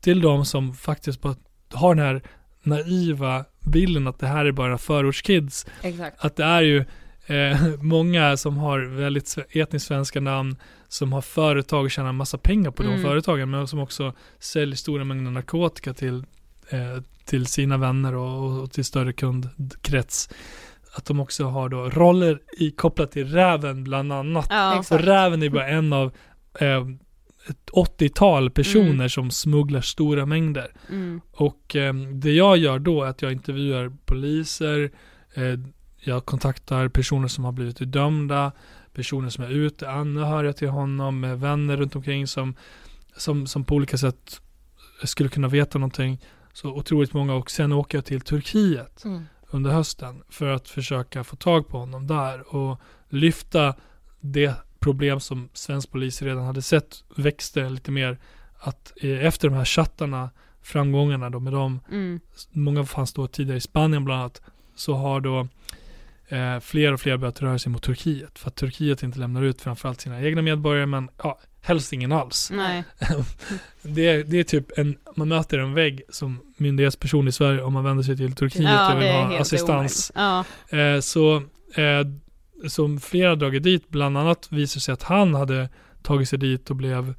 till de som faktiskt bara har den här naiva bilden att det här är bara förortskids. Exakt. Att det är ju eh, många som har väldigt etniskt svenska namn som har företag och tjänar massa pengar på de Mm. företagen men som också säljer stora mängder narkotika till, eh, till sina vänner och, och till större kundkrets. Att de också har då roller i, kopplat till räven bland annat. Ja. Och räven är bara en av eh, ett 80-tal personer Mm. som smugglar stora mängder. Mm. Och eh, det jag gör då är att jag intervjuar poliser, eh, jag kontaktar personer som har blivit dömda, personer som är ute, anhöriga till honom, eh, vänner runt omkring som, som, som på olika sätt skulle kunna veta någonting. Så otroligt många och sen åker jag till Turkiet Mm. under hösten för att försöka få tag på honom där och lyfta det problem som svensk polis redan hade sett växte lite mer att eh, efter de här chattarna framgångarna då med dem Mm. många fanns då tidigare i Spanien bland annat så har då eh, fler och fler börjat röra sig mot Turkiet för att Turkiet inte lämnar ut framförallt sina egna medborgare men ja, helst ingen alls. Nej. det, är, det är typ en, man möter en vägg som myndighetsperson i Sverige om man vänder sig till Turkiet Ja, och vill ha assistans. Ja. Eh, så eh, som flera dragit dit, bland annat visade sig att han hade tagit sig dit och blev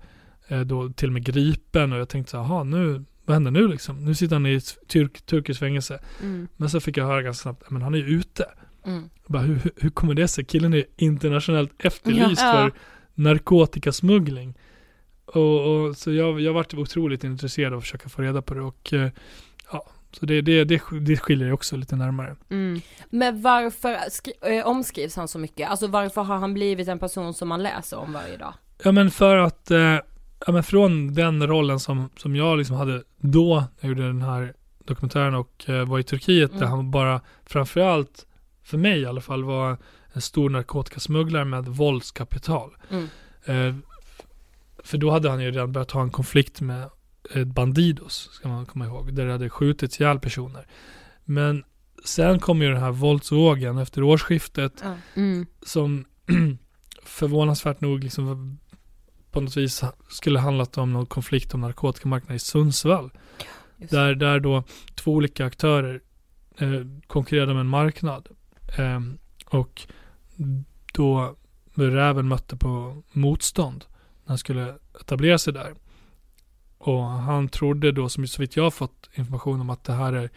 eh, då till och med gripen och jag tänkte så här, "Jaha, nu, vad händer nu liksom? Nu sitter han i ett turk, turkiskt fängelse. Mm. Men så fick jag höra ganska snabbt, men han är ju ute. Mm. Bara, hur, hur- kommer det sig? Killen är internationellt efterlyst Ja. för narkotikasmuggling. Och, och så jag, jag varit otroligt intresserad av att försöka få reda på det och eh, ja, så det, det, det, det skiljer ju också lite närmare. Mm. Men varför eh, omskrivs han så mycket? Alltså varför har han blivit en person som man läser om varje dag? Ja men för att, eh, ja men från den rollen som, som jag liksom hade då, när jag gjorde den här dokumentären och eh, var i Turkiet, där Mm. han bara, framförallt, för mig i alla fall, var en stor narkotikasmugglare med våldskapital. Mm. Eh, för då hade han ju redan börjat ha en konflikt med eh, Bandidos, ska man komma ihåg, där det hade skjutits ihjäl personer. Men sen kom ju den här våldsvågen efter årsskiftet. Mm. som förvånansvärt nog liksom på något vis skulle handlat om någon konflikt om narkotikamarknaden i Sundsvall. Just. Där, där då två olika aktörer eh, konkurrerade om en marknad. Ehm, och då Räven mötte på motstånd när han skulle etablera sig där. Och han trodde då, som så vitt jag har fått information om att det här är,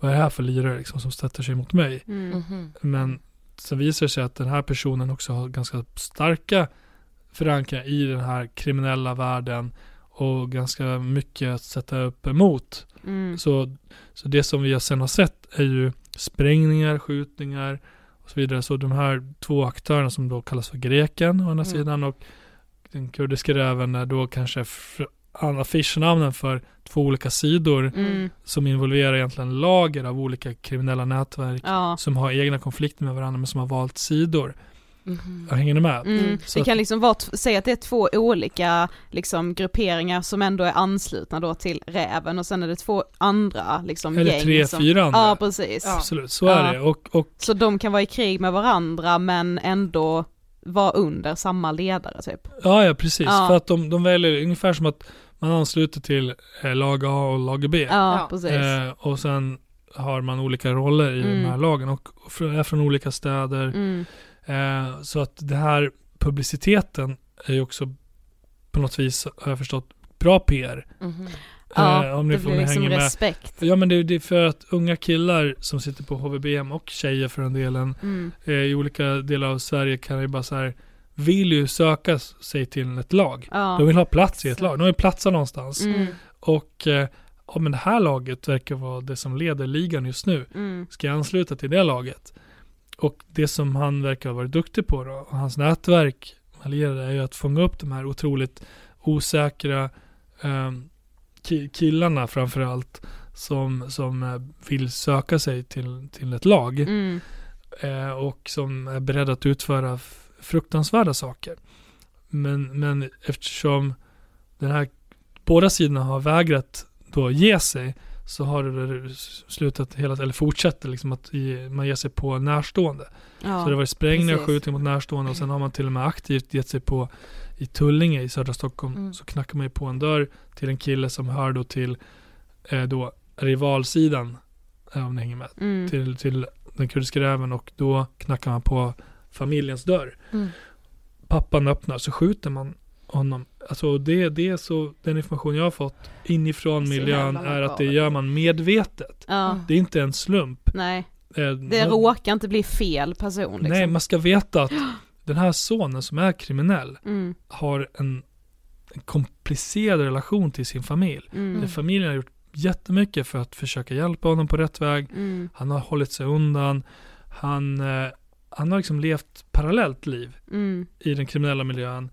vad är det här för lirare liksom, som sätter sig mot mig? Mm. Mhm. Men sen visar det sig att den här personen också har ganska starka förankringar i den här kriminella världen och ganska mycket att sätta upp emot. Mm. Så, så det som vi sen har sett är ju sprängningar, skjutningar och så vidare. Så de här två aktörerna som då kallas för greken å ena Mm. sidan och den kurdiska räven är då kanske affischnamnen för två olika sidor Mm. som involverar egentligen lager av olika kriminella nätverk Ja. som har egna konflikter med varandra men som har valt sidor. Jag hänger ni med? Mm. Så Det kan liksom vara, säga att det är två olika liksom grupperingar som ändå är anslutna då till räven och sen är det två andra liksom Eller gäng tre, som, fyra andra. Ja precis. Ja. Absolut, så Ja. är det. Och, och Så de kan vara i krig med varandra men ändå vara under samma ledare typ. ja, ja precis. Ja. För att de, de väljer ungefär som att man ansluter till eh, lag A och lag B. Ja, Ja. precis. Eh, och sen har man olika roller i Mm. de här lagen och är från olika städer. Mm. Eh, så att det här publiciteten är ju också på något vis, har jag förstått, bra PR. Mhm. Ja, Eh, om ni det får blir liksom hänga med. respekt. Ja men det, det är för att unga killar som sitter på HVBM och tjejer för den delen Mm. eh, i olika delar av Sverige kan ju bara så här vill ju söka sig till ett lag. Ja. De vill ha plats i ett lag. De vill platsa någonstans. Mm. Och eh, ja, men det här laget verkar vara det som leder ligan just nu. Mm. Ska jag ansluta till det laget? Och det som han verkar ha varit duktig på då, och hans nätverk allierade är ju att fånga upp de här otroligt osäkra ki- killarna framförallt som, som eh, vill söka sig till, till ett lag Mm. eh, och som är beredda att utföra fruktansvärda saker. Men, men eftersom den här båda sidorna har vägrat då ge sig så har det slutat hela, eller fortsätter liksom att ge, man ger sig på närstående. Ja. Så det varit sprängningar och precis. skjutning mot närstående och sen har man till och med aktivt gett sig på i Tullinge i södra Stockholm Mm. så knackar man ju på en dörr till en kille som hör då till eh, då rivalsidan, eh, om ni hänger med, Mm. till, till den kurdiska räven och då knackar man på familjens dörr. Mm. Pappan öppnar så skjuter man honom. Alltså det, det är så, den information jag har fått inifrån miljön är att det gör man medvetet. Ja. Det är inte en slump. Nej, Eh, det man- råkar inte bli fel person liksom. Nej, man ska veta att den här sonen som är kriminell Mm. har en, en komplicerad relation till sin familj. Mm. Familjen har gjort jättemycket för att försöka hjälpa honom på rätt väg. Mm. Han har hållit sig undan. Han, eh, han har liksom levt parallellt liv Mm. i den kriminella miljön.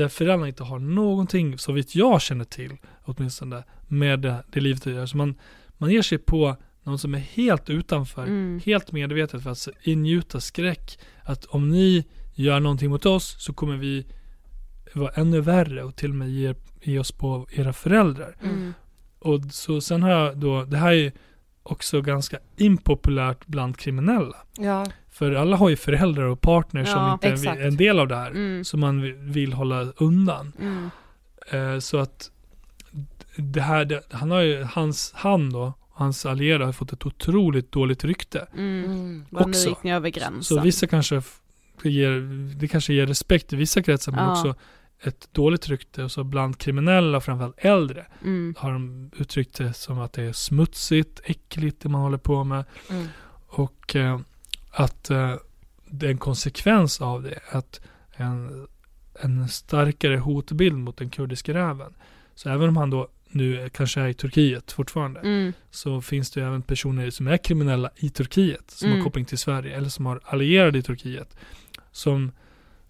Där föräldrarna inte har någonting, så vitt jag känner till åtminstone, med det, det livet att göra. Så man, man ger sig på någon som är helt utanför, Mm. helt medvetet för att ingjuta skräck. Att om ni gör någonting mot oss så kommer vi vara ännu värre och till och med ge, ge oss på era föräldrar. Mm. Och så sen har jag då, det här är också ganska impopulärt bland kriminella. Ja. För alla har ju föräldrar och partners som Ja, inte är exakt. en del av det här. Mm. Som man vill- hålla undan. Mm. Eh, så att det här, det, han har ju, hans, han då, hans allierade har fått ett otroligt dåligt rykte. Mm. Mm. Vad nu också. gick ni över gränsen. Så vissa kanske ger, det kanske ger respekt i vissa kretsar men Ja. också ett dåligt rykte. Och så bland kriminella, framförallt äldre, Mm. har de uttryckt det som att det är smutsigt, äckligt det man håller på med. Mm. Och eh, att eh, det är en konsekvens av det, att en, en starkare hotbild mot den kurdiska räven. Så även om han då nu kanske är i Turkiet fortfarande, Mm. så finns det ju även personer som är kriminella i Turkiet, som Mm. har koppling till Sverige, eller som har allierade i Turkiet, som,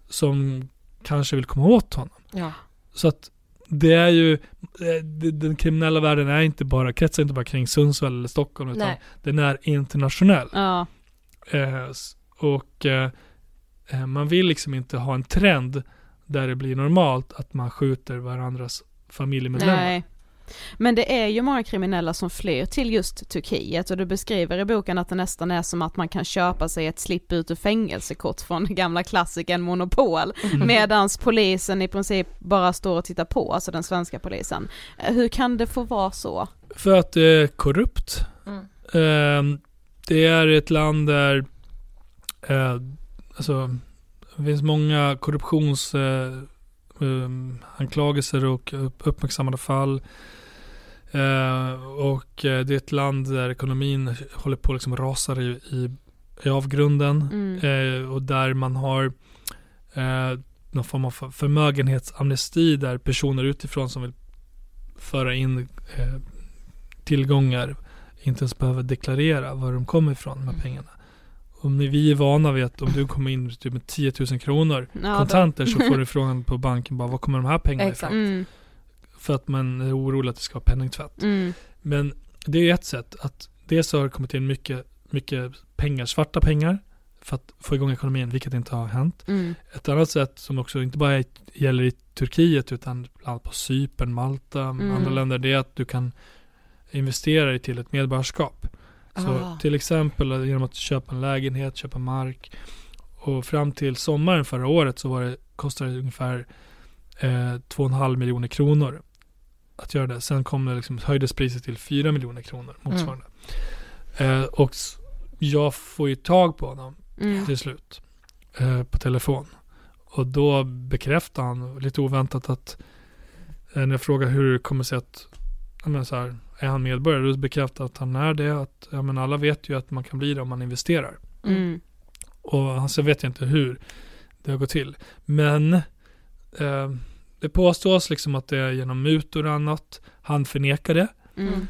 som kanske vill komma åt honom. Ja. Så att det är ju, eh, den kriminella världen är inte bara, kretsar inte bara kring Sundsvall eller Stockholm, utan Nej. den är internationell. Ja. Eh, och eh, eh, man vill liksom inte ha en trend där det blir normalt att man skjuter varandras familjemedlemmar. Nej. Men det är ju många kriminella som flyr till just Turkiet och du beskriver i boken att det nästan är som att man kan köpa sig ett slipp ut ur fängelsekort från gamla klassikern Monopol. Mm. Medans polisen i princip bara står och tittar på, alltså den svenska polisen. Hur kan det få vara så? För att det är korrupt. Mm. Eh, det är ett land där eh, alltså, det finns många korruptions eh, um, och upp- uppmärksammade fall. Eh, och eh, det är ett land där ekonomin håller på att liksom rasar i, i, i avgrunden. Mm. Eh, och där man har eh, någon form av förmögenhetsamnesti där personer utifrån som vill föra in eh, tillgångar inte ens behöver deklarera var de kommer ifrån, de här Mm. pengarna. Om ni, vi är vana vid att om du kommer in typ med 10 000 kronor Ja, kontanter så får du frågan på banken bara var kommer de här pengarna Exakt. ifrån? Mm, För att man är orolig att det ska vara penningtvätt. mm, Men det är ett sätt att dels har det kommit in mycket, mycket pengar, svarta pengar för att få igång ekonomin, vilket inte har hänt. mm, Ett annat sätt som också inte bara gäller i Turkiet utan bland annat på Cypern, Malta, Mm. andra länder, det är att du kan investera dig till ett medborgarskap. Så Ah. till exempel genom att köpa en lägenhet, köpa mark. Och fram till sommaren förra året så var det, kostade det ungefär eh, 2,5 miljoner kronor att göra det. Sen kom det liksom, höjdes priset till 4 miljoner kronor motsvarande. Eh, och jag får ju tag på honom mm. till slut eh, på telefon. Och då bekräftade han lite oväntat att eh, när jag frågade hur det kommer sig att men så här, är han medborgare? Då bekräftar att han är det. Att, ja, men alla vet ju att man kan bli det om man investerar. Mm. Och så vet jag inte hur det har gått till. Men eh, det påstås liksom att det är genom mutor och annat. Han förnekar det. Mm.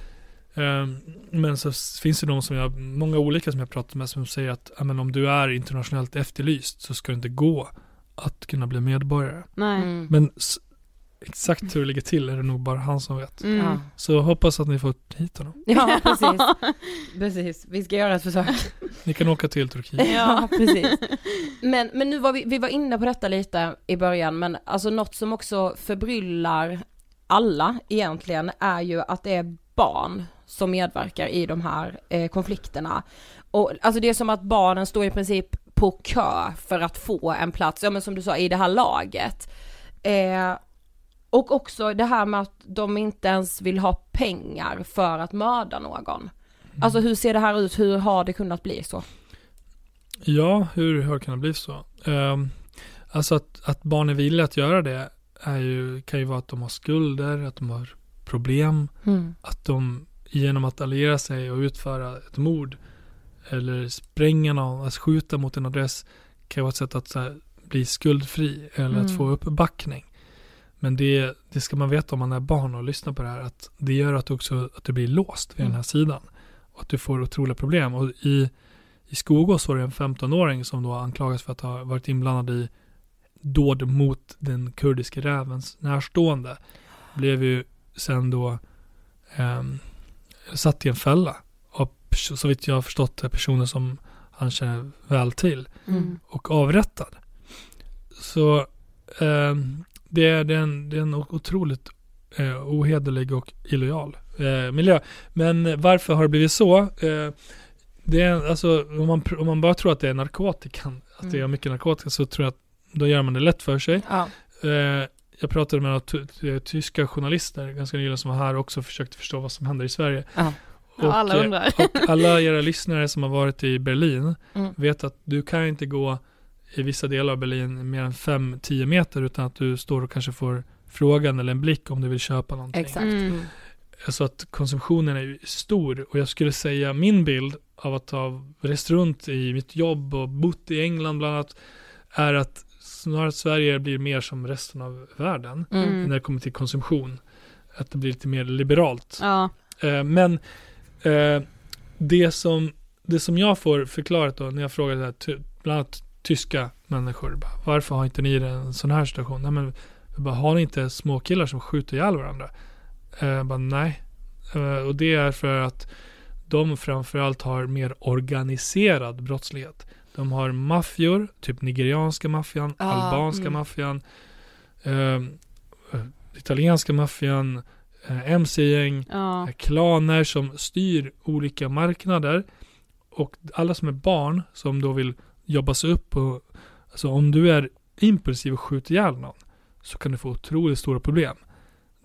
Eh, men så finns det de som jag, många olika som jag pratat med som säger att ja, men om du är internationellt efterlyst så ska det inte gå att kunna bli medborgare. Nej. Mm. Men exakt hur det ligger till är det nog bara han som vet. Mm. Så hoppas att ni får hit honom. ja, precis. precis. Vi ska göra ett försök. Ni kan åka till Turkiet. Ja, precis. Men, men nu var vi, vi var inne på detta lite i början, men alltså något som också förbryllar alla egentligen är ju att det är barn som medverkar i de här eh, konflikterna. Och alltså det är som att barnen står i princip på kö för att få en plats, ja men som du sa i det här laget. Eh, och också det här med att de inte ens vill ha pengar för att mörda någon. Alltså hur ser det här ut, hur har det kunnat bli så? Ja, hur, kan det bli så? Um, alltså att, att barn är villiga att göra det är ju, kan ju vara att de har skulder, att de har problem, Mm. att de genom att alliera sig och utföra ett mord eller spränga någon, att skjuta mot en adress kan vara ett sätt att här, bli skuldfri eller att Mm. få uppbackning. Men det, det ska man veta om man är barn och lyssnar på det här att det gör att också att du blir låst vid Mm. den här sidan och att du får otroliga problem. Och i, i Skogås var det en 15-åring som då anklagas för att ha varit inblandad i dåd mot den kurdiska rävens närstående. Blev ju sen då ehm, satt i en fälla. Och så vitt jag har förstått det personer som han känner väl till Mm. och avrättad. Så ehm, det, är, det, är en, det är en otroligt eh, ohederlig och illojal eh, miljö. Men varför har det blivit så? Eh, det är, alltså, om, man, om man bara tror att det är narkotikan, att det är Mm. mycket narkotika, så tror jag att då gör man det lätt för sig. Ja. Eh, jag pratade med några ty- tyska journalister ganska nyligen som var här och också försökte förstå vad som händer i Sverige. Ja. Ja, alla eh, undrar. och alla era lyssnare som har varit i Berlin Mm. vet att du kan inte gå i vissa delar av Berlin mer än 5-10 meter utan att du står och kanske får frågan eller en blick om du vill köpa någonting. Exakt. Mm. Mm. Så att konsumtionen är stor och jag skulle säga min bild av att ha rest runt i mitt jobb och bott i England bland annat är att snarare Sverige blir mer som resten av världen Mm. när det kommer till konsumtion. Att det blir lite mer liberalt. Ja. Eh, men eh, det, som, det som jag får förklarat då när jag frågar det här, ty, bland annat tyska människor. Bara, Varför har inte ni en sån här situation? Nej, men, bara, har ni inte små killar som skjuter ihjäl varandra? Eh, bara, nej. Eh, och det är för att de framförallt har mer organiserad brottslighet. De har maffior, typ nigerianska maffian, Ah, albanska mm. maffian, eh, eh, italienska maffian, eh, mc-gäng, Ja. klaner som styr olika marknader och alla som är barn som då vill jobba sig upp och alltså om du är impulsiv och skjuter ihjäl någon så kan du få otroligt stora problem.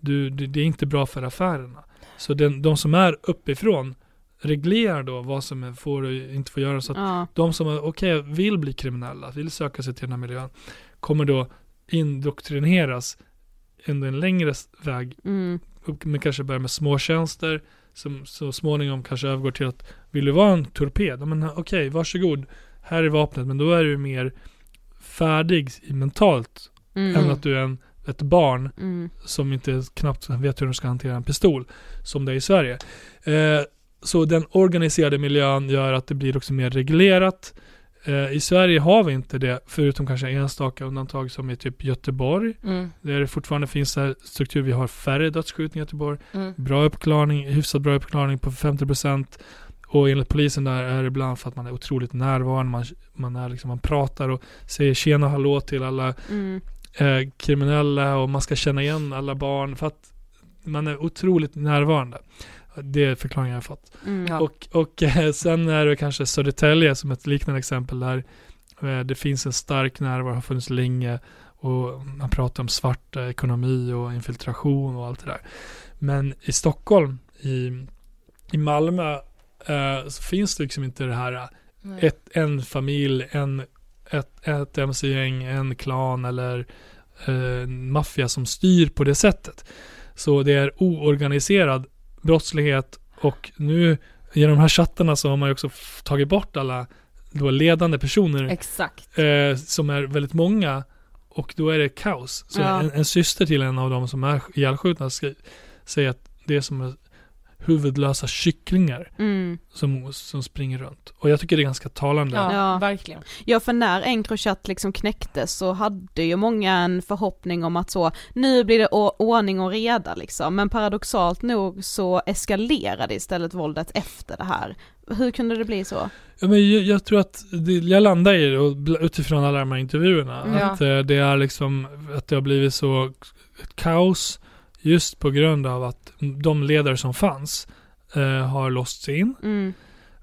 Du, det, det är inte bra för affärerna. Så den, de som är uppifrån reglerar då vad som får och inte får göra så att Ja. de som är, okej, vill bli kriminella, vill söka sig till den här miljön, kommer då indoktrineras under en längre väg Mm. men kanske börjar med småtjänster som så småningom kanske övergår till att vill du vara en torped? Men okej, varsågod. Här är vapnet, men då är du mer färdig mentalt Mm. än att du är en, ett barn Mm. som inte knappt vet hur de ska hantera en pistol som det är i Sverige. Eh, så den organiserade miljön gör att det blir också mer reglerat. Eh, I Sverige har vi inte det, förutom kanske enstaka undantag som i typ Göteborg. Mm. Där det fortfarande finns här struktur. Vi har färre dödsskjutningar i Göteborg. Mm. Bra uppklarning, hyfsat bra uppklarning på 50% och enligt polisen där är det ibland för att man är otroligt närvarande, man, man, är liksom, man pratar och säger tjena och hallå till alla Mm. eh, kriminella och man ska känna igen alla barn för att man är otroligt närvarande. Det är förklaringen jag har fått. Mm. Ja. Och, och eh, sen är det kanske Södertälje som ett liknande exempel där eh, det finns en stark närvaro, har funnits länge och man pratar om svart eh, ekonomi och infiltration och allt det där. Men i Stockholm, i, i Malmö, eh, så finns det liksom inte det här eh, ett, en familj, en, ett, ett mc-gäng, en klan eller eh, maffia som styr på det sättet. Så det är oorganiserad brottslighet och nu genom de här chattarna så har man ju också tagit bort alla då ledande personer eh, som är väldigt många och då är det kaos. Så Ja. en, en syster till en av dem som är ihjälskjutna säger att det är som är huvudlösa kycklingar Mm. som, som springer runt. Och jag tycker det är ganska talande. Ja, Ja. verkligen. Ja för när Encrochat liksom knäcktes så hade ju många en förhoppning om att så, nu blir det ordning och reda liksom, men paradoxalt nog så eskalerade istället våldet efter det här. Hur kunde det bli så? Ja, men jag, jag tror att det, jag landar i det utifrån alla de här intervjuerna. Mm. Att eh, det är liksom att det har blivit så ett kaos just på grund av att de ledare som fanns eh, har låsts in. Mm.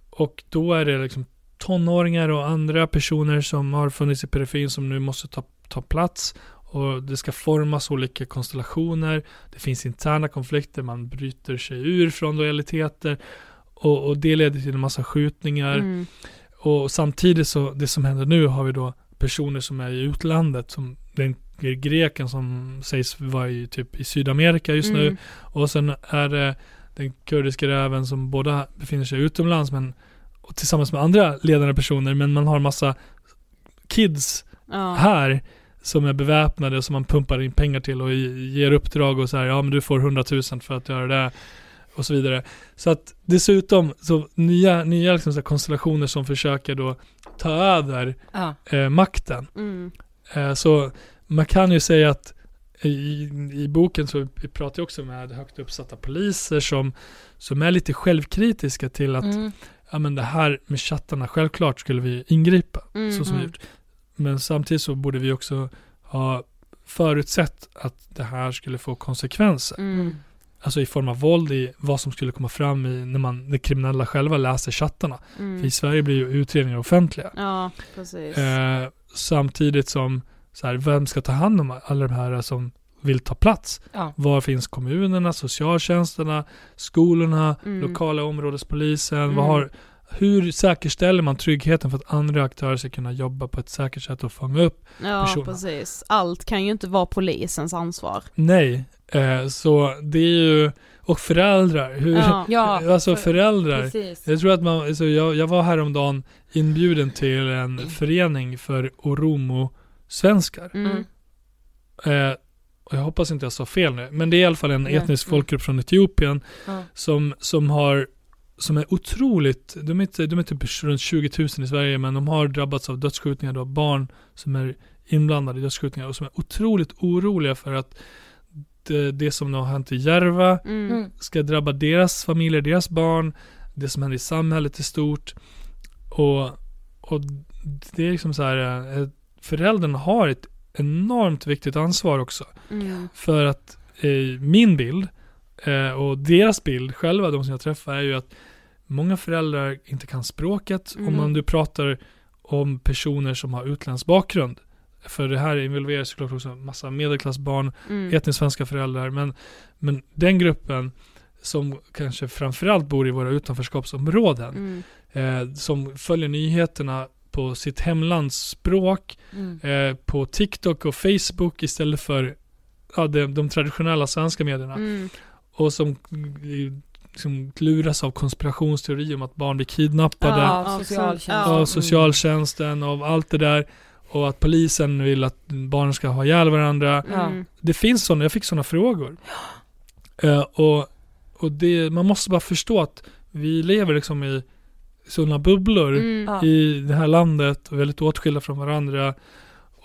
Och då är det liksom tonåringar och andra personer som har funnits i periferin som nu måste ta, ta plats. Och det ska formas olika konstellationer. Det finns interna konflikter, man bryter sig ur från lojaliteter. Och, och det leder till en massa skjutningar. Mm. Och samtidigt så, det som händer nu har vi då personer som är i utlandet, som den greken som sägs vara i, typ, i Sydamerika just nu. Mm. Och sen är det den kurdiska räven som båda befinner sig utomlands men och tillsammans med andra ledande personer men man har massa kids Ja. här som är beväpnade som man pumpar in pengar till och ge- ger uppdrag och så här, ja men du får 100 000 för att göra det och så vidare. Så att dessutom så nya, nya liksom så konstellationer som försöker då ta över Ja. eh, makten. Mm. Eh, så man kan ju säga att i, i boken så pratar jag också med högt uppsatta poliser som, som är lite självkritiska till att Mm. ja, men det här med chattarna, självklart skulle vi ingripa Mm, så som vi mm. gjort. Men samtidigt så borde vi också ha förutsett att det här skulle få konsekvenser. Mm. Alltså i form av våld, i vad som skulle komma fram i när man, när kriminella själva läser chattarna. För i Mm. Sverige blir ju utredningar offentliga. Ja, precis. Eh, samtidigt som, så här, vem ska ta hand om alla de här som vill ta plats? Ja. Var finns kommunerna, socialtjänsterna, skolorna, Mm. lokala områdespolisen? Mm. Vad har, hur säkerställer man tryggheten för att andra aktörer ska kunna jobba på ett säkert sätt och fånga upp? Ja, personerna. precis. Allt kan ju inte vara polisens ansvar. Nej, eh, så det är ju, och föräldrar, hur, Ja. Ja, alltså för- föräldrar. Precis. Jag tror att man, alltså jag, jag var häromdagen inbjuden till en förening för oromo-svenskar. Mm. Mm. Eh, och jag hoppas inte jag sa fel nu, men det är i alla fall en Nej. etnisk Mm. folkgrupp från Etiopien Ja. som, som har som är otroligt, de är, inte, de är typ runt 20 000 i Sverige men de har drabbats av dödsskjutningar, då, barn som är inblandade i dödsskjutningar och som är otroligt oroliga för att det, det som har hänt i Järva Mm. Mm. ska drabba deras familjer, deras barn, det som händer i samhället i stort. Och, och det är liksom så här, eh, föräldrarna har ett enormt viktigt ansvar också. Mm. För att eh, min bild eh, och deras bild själva, de som jag träffar, är ju att många föräldrar inte kan språket. Mm. Om man du pratar om personer som har utländsk bakgrund. För det här involverar såklart också en massa medelklassbarn, Mm. etniskt svenska föräldrar. Men, men den gruppen som kanske framförallt bor i våra utanförskapsområden, Mm. eh, som följer nyheterna på sitt hemlands språk, Mm. eh, på TikTok och Facebook istället för ja, de, de traditionella svenska medierna. Mm. Och som liksom luras av konspirationsteorier om att barn blir kidnappade Ja, Ja, socialtjänsten. av socialtjänsten, av allt det där. Och att polisen vill att barn ska ha ihjäl varandra. Mm. Det finns sådana, jag fick sådana frågor. Eh, och och det, man måste bara förstå att vi lever liksom i sådana bubblor Mm. I det här landet och väldigt åtskilda från varandra.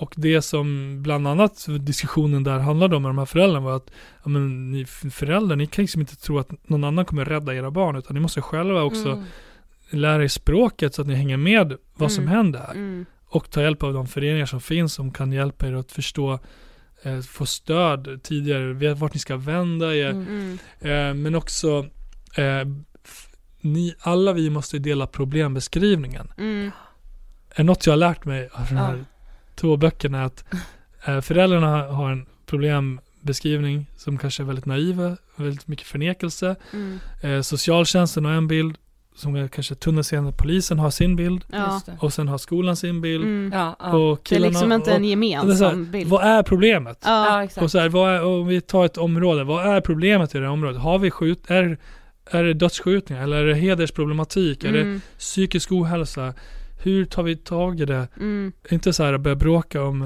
Och det som bland annat diskussionen där handlade om med de här föräldrarna var att ja, men ni föräldrar, ni kan liksom inte tro att någon annan kommer rädda era barn utan ni måste själva också Mm. lära er språket så att ni hänger med vad som Mm. händer här. Mm. Och ta hjälp av de föreningar som finns som kan hjälpa er att förstå, eh, få stöd tidigare, vart ni ska vända er. Mm. Mm. Eh, men också, eh, ni, alla vi måste dela problembeskrivningen. Mm. Är något jag har lärt mig av de här Ja. två böckerna är att eh, föräldrarna har en problembeskrivning som kanske är väldigt naiva, väldigt mycket förnekelse. Mm. Eh, socialtjänsten har en bild som är kanske tunnelseende, polisen har sin bild Ja. Och sen har skolan sin bild. Mm. Ja, ja. Och Det är killarna, liksom inte en och, så gemensam här, bild. Vad är problemet? Ja. ja, exakt. Och så här, vad är, om vi tar ett område, vad är problemet i det här området? Har vi skjut, är, är det dödsskjutningar eller är det hedersproblematik? Är det Mm, psykisk ohälsa? Hur tar vi tag i det? mm. Inte så här att börja bråka om,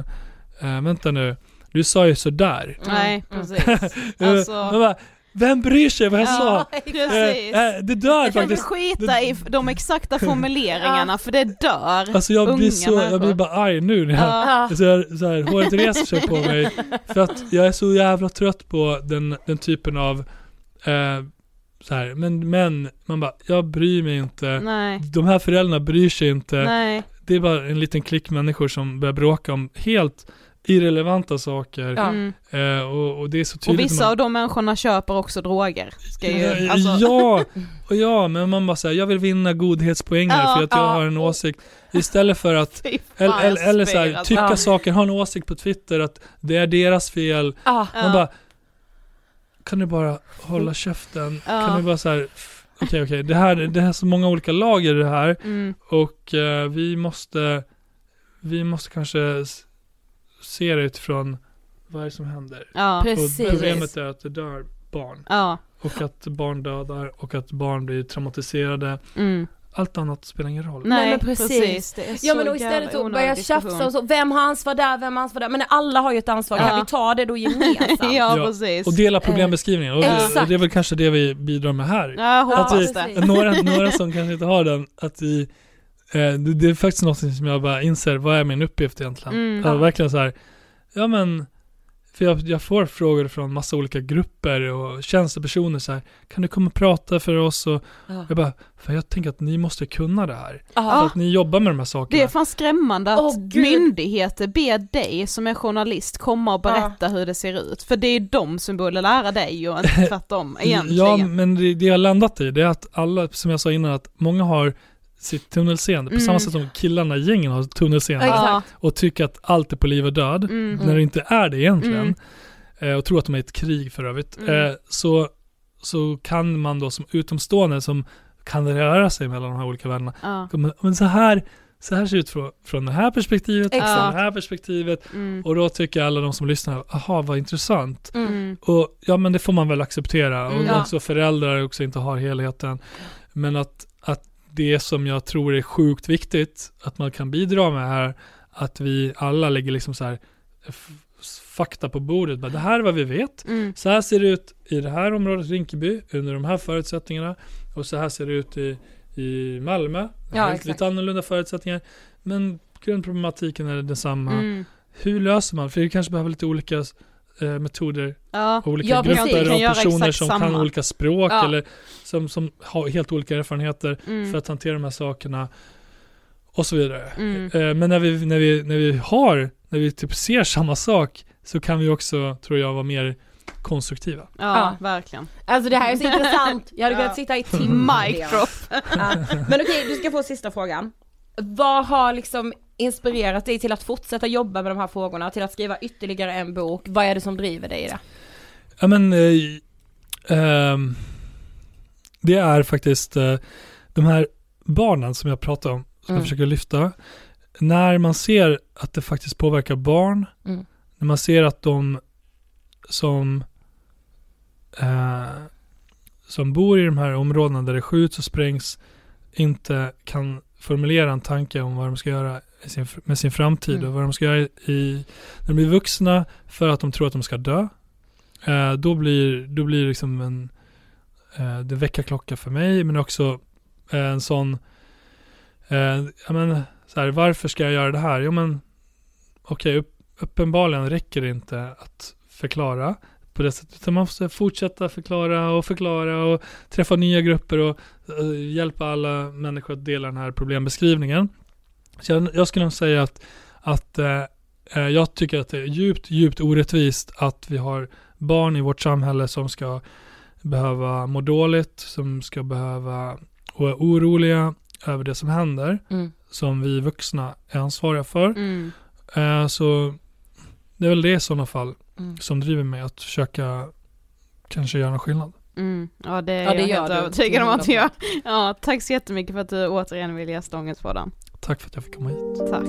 eh, vänta nu, du sa ju sådär. Nej, Mm. precis. Eh, Alltså- vem bryr sig vad jag Ja, sa? precis. Eh, eh, det dör Jag kan faktiskt. skita i de exakta formuleringarna för det dör. Alltså jag blir så, jag blir bara arg nu när jag, Ja. så här, så här, håret reser sig på mig. För att jag är så jävla trött på den, den typen av, eh, så här, men, men, man bara, jag bryr mig inte. Nej, De här föräldrarna bryr sig inte. nej. Det är bara en liten klick människor som börjar bråka om helt irrelevanta saker. Ja. Mm. Eh, och, och det är så Och tydligt. vissa när av de människorna köper också droger. Ska ju, Ja, alltså, Ja, och ja, men man bara säger jag vill vinna godhetspoänger Ja, för att jag ja. har en åsikt. Istället för att Eller, eller, eller så här, tycka Ja. saker, ha en åsikt på Twitter att det är deras fel. Man bara, kan du bara hålla käften? Ja. Kan du bara så här, okej okej, det här, det här är så många olika lager i det här Mm, och eh, vi måste, vi måste kanske se det utifrån vad är det som händer? ja, Och Precis. problemet är att det dör barn ja, och att barn dödar och att barn blir traumatiserade. mm. Allt annat spelar ingen roll. Nej, men precis. precis. Ja men och jävla istället att börja tjafsa och så, vem har ansvar där, vem har ansvar där? Men alla har ju ett ansvar, kan Ja. vi ta det då gemensamt? ja, Ja, precis. Och dela problembeskrivningen. Och, det- Exakt. och det är väl kanske det vi bidrar med här. Ja, jag Att vi, det. några, några som kanske inte har den, att vi, eh, det, det är faktiskt något som jag bara inser, vad är min uppgift egentligen? Mm. Ja, verkligen så här, ja men, för jag, jag får frågor från massa olika grupper och tjänstepersoner så här, kan du komma och prata för oss? Och Ja. jag bara, för jag tänker att ni måste kunna det här. För Ja. att ni jobbar med de här sakerna. Det är fan skrämmande att gud. myndigheter ber dig som är journalist komma och berätta hur det ser ut. För det är de som borde lära dig och inte tvärtom egentligen. Ja, men det, det jag har landat i, det är att alla, som jag sa innan, att många har sitt tunnelseende, på Mm. samma sätt som killarna i gängen har tunnelseende. Ja, och tycker att allt är på liv och död, Mm. när det inte är det egentligen, Mm. eh, och tror att de är i ett krig för övrigt, Mm. eh, så, så kan man då som utomstående som kan röra sig mellan de här olika världarna, Ja. men, så här så här ser det ut från, från det här perspektivet, Exakt. från det här perspektivet, Mm. och då tycker alla de som lyssnar, aha vad intressant. Mm. Och ja men det får man väl acceptera, och Mm. Ja. också föräldrar också inte har helheten. Men att, att det som jag tror är sjukt viktigt, att man kan bidra med här, att vi alla lägger liksom så här fakta på bordet. Bara, det här är vad vi vet. Mm. Så här ser det ut i det här området, Rinkeby, under de här förutsättningarna. Och så här ser det ut i, i Malmö. Ja, lite annorlunda förutsättningar. Men grundproblematiken är densamma. Mm. Hur löser man? För vi kanske behöver lite olika metoder Ja. olika Ja, grupper Kan av personer som kan samma. olika språk Ja. eller som, som har helt olika erfarenheter Mm. för att hantera de här sakerna och så vidare. Mm. Eh, Men när vi, när, vi, när vi har, när vi typ ser samma sak så kan vi också, tror jag, vara mer konstruktiva. Ja, Ja. verkligen. Alltså det här är så intressant, jag hade Ja. kunnat sitta i timmar. Mic drop. Ja. Men okej, du ska få sista frågan. Vad har liksom inspirerat dig till att fortsätta jobba med de här frågorna, till att skriva ytterligare en bok? Vad är det som driver dig i det? Ja men, eh, ehm, det är faktiskt eh, de här barnen som jag pratade om, som Mm. jag försöker lyfta. När man ser att det faktiskt påverkar barn, Mm. när man ser att de som eh, som bor i de här områdena där det skjuts och sprängs inte kan formulera en tanke om vad de ska göra sin, med sin framtid Mm. och vad de ska göra i, när de blir vuxna för att de tror att de ska dö. Eh, då blir då blir det liksom en eh, det väckarklocka för mig men också eh, en sån eh, ja men så här, varför ska jag göra det här? Jo men okej, upp, uppenbarligen räcker det inte att förklara på det sättet. Utan man måste fortsätta förklara och förklara och träffa nya grupper och eh, hjälpa alla människor att dela den här problembeskrivningen. Så jag, jag skulle nog säga att, att eh, jag tycker att det är djupt, djupt orättvist att vi har barn i vårt samhälle som ska behöva må dåligt, som ska behöva är oroliga över det som händer, Mm. som vi vuxna är ansvariga för. Mm. Eh, så det är väl det i sådana fall Mm. som driver mig att försöka kanske göra någon skillnad. Mm. Ja det är Ja, det jag gör helt du. övertygad om att jag Ja, tack så jättemycket för att du återigen vill gästa Ångestpodden. Tack för att jag fick komma hit. Tack.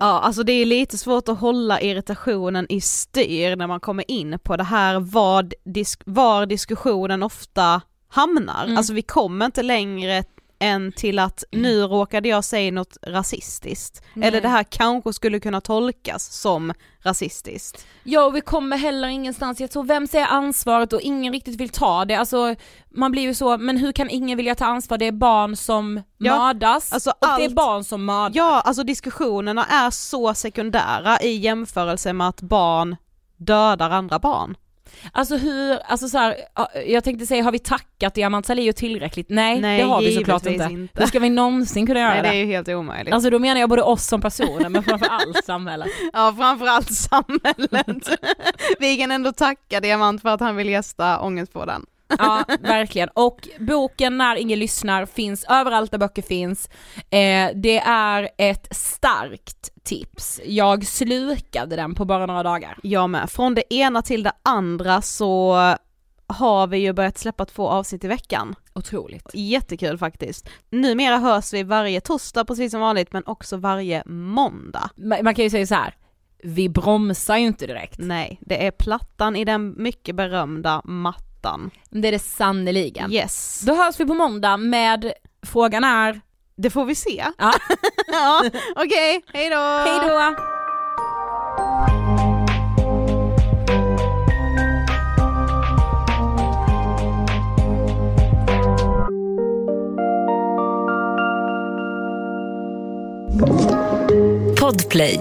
Ja, alltså det är lite svårt att hålla irritationen i styr när man kommer in på det här vad disk var diskussionen ofta hamnar. Mm. Alltså vi kommer inte längre än till att nu råkade jag säga något rasistiskt. Nej. Eller det här kanske skulle kunna tolkas som rasistiskt. Ja och vi kommer heller ingenstans, jag tror vem säger ansvaret och ingen riktigt vill ta det, alltså man blir ju så, men hur kan ingen vilja ta ansvar? Det är barn som Ja, mördas alltså och det är allt- barn som mördas. Ja, alltså diskussionerna är så sekundära i jämförelse med att barn dödar andra barn. Alltså hur, alltså så här, ja, jag tänkte säga har vi tackat Diamant Salihu tillräckligt? Nej, Nej, det har vi såklart inte. inte. Hur ska vi någonsin kunna göra Nej det det? är ju helt omöjligt. Alltså då menar jag både oss som personer men framförallt samhället. Ja framförallt samhället. Vi kan ändå tacka Diamant för att han vill gästa Ångestpodden. Ja, verkligen. Och boken När ingen lyssnar finns överallt där böcker finns. Eh, det är ett starkt tips. Jag slukade den på bara några dagar. Jag med. Från det ena till det andra så har vi ju börjat släppa två avsnitt i veckan. Otroligt. Jättekul faktiskt. Numera hörs vi varje torsdag precis som vanligt men också varje måndag. Man kan ju säga så här. vi bromsar ju inte direkt. Nej, det är plattan i den mycket berömda mattan. Det är det sannoliken. Yes. Då hörs vi på måndag med Frågan är... Det får vi se. Ja. ja, okej, hej då! Hej då! Podplay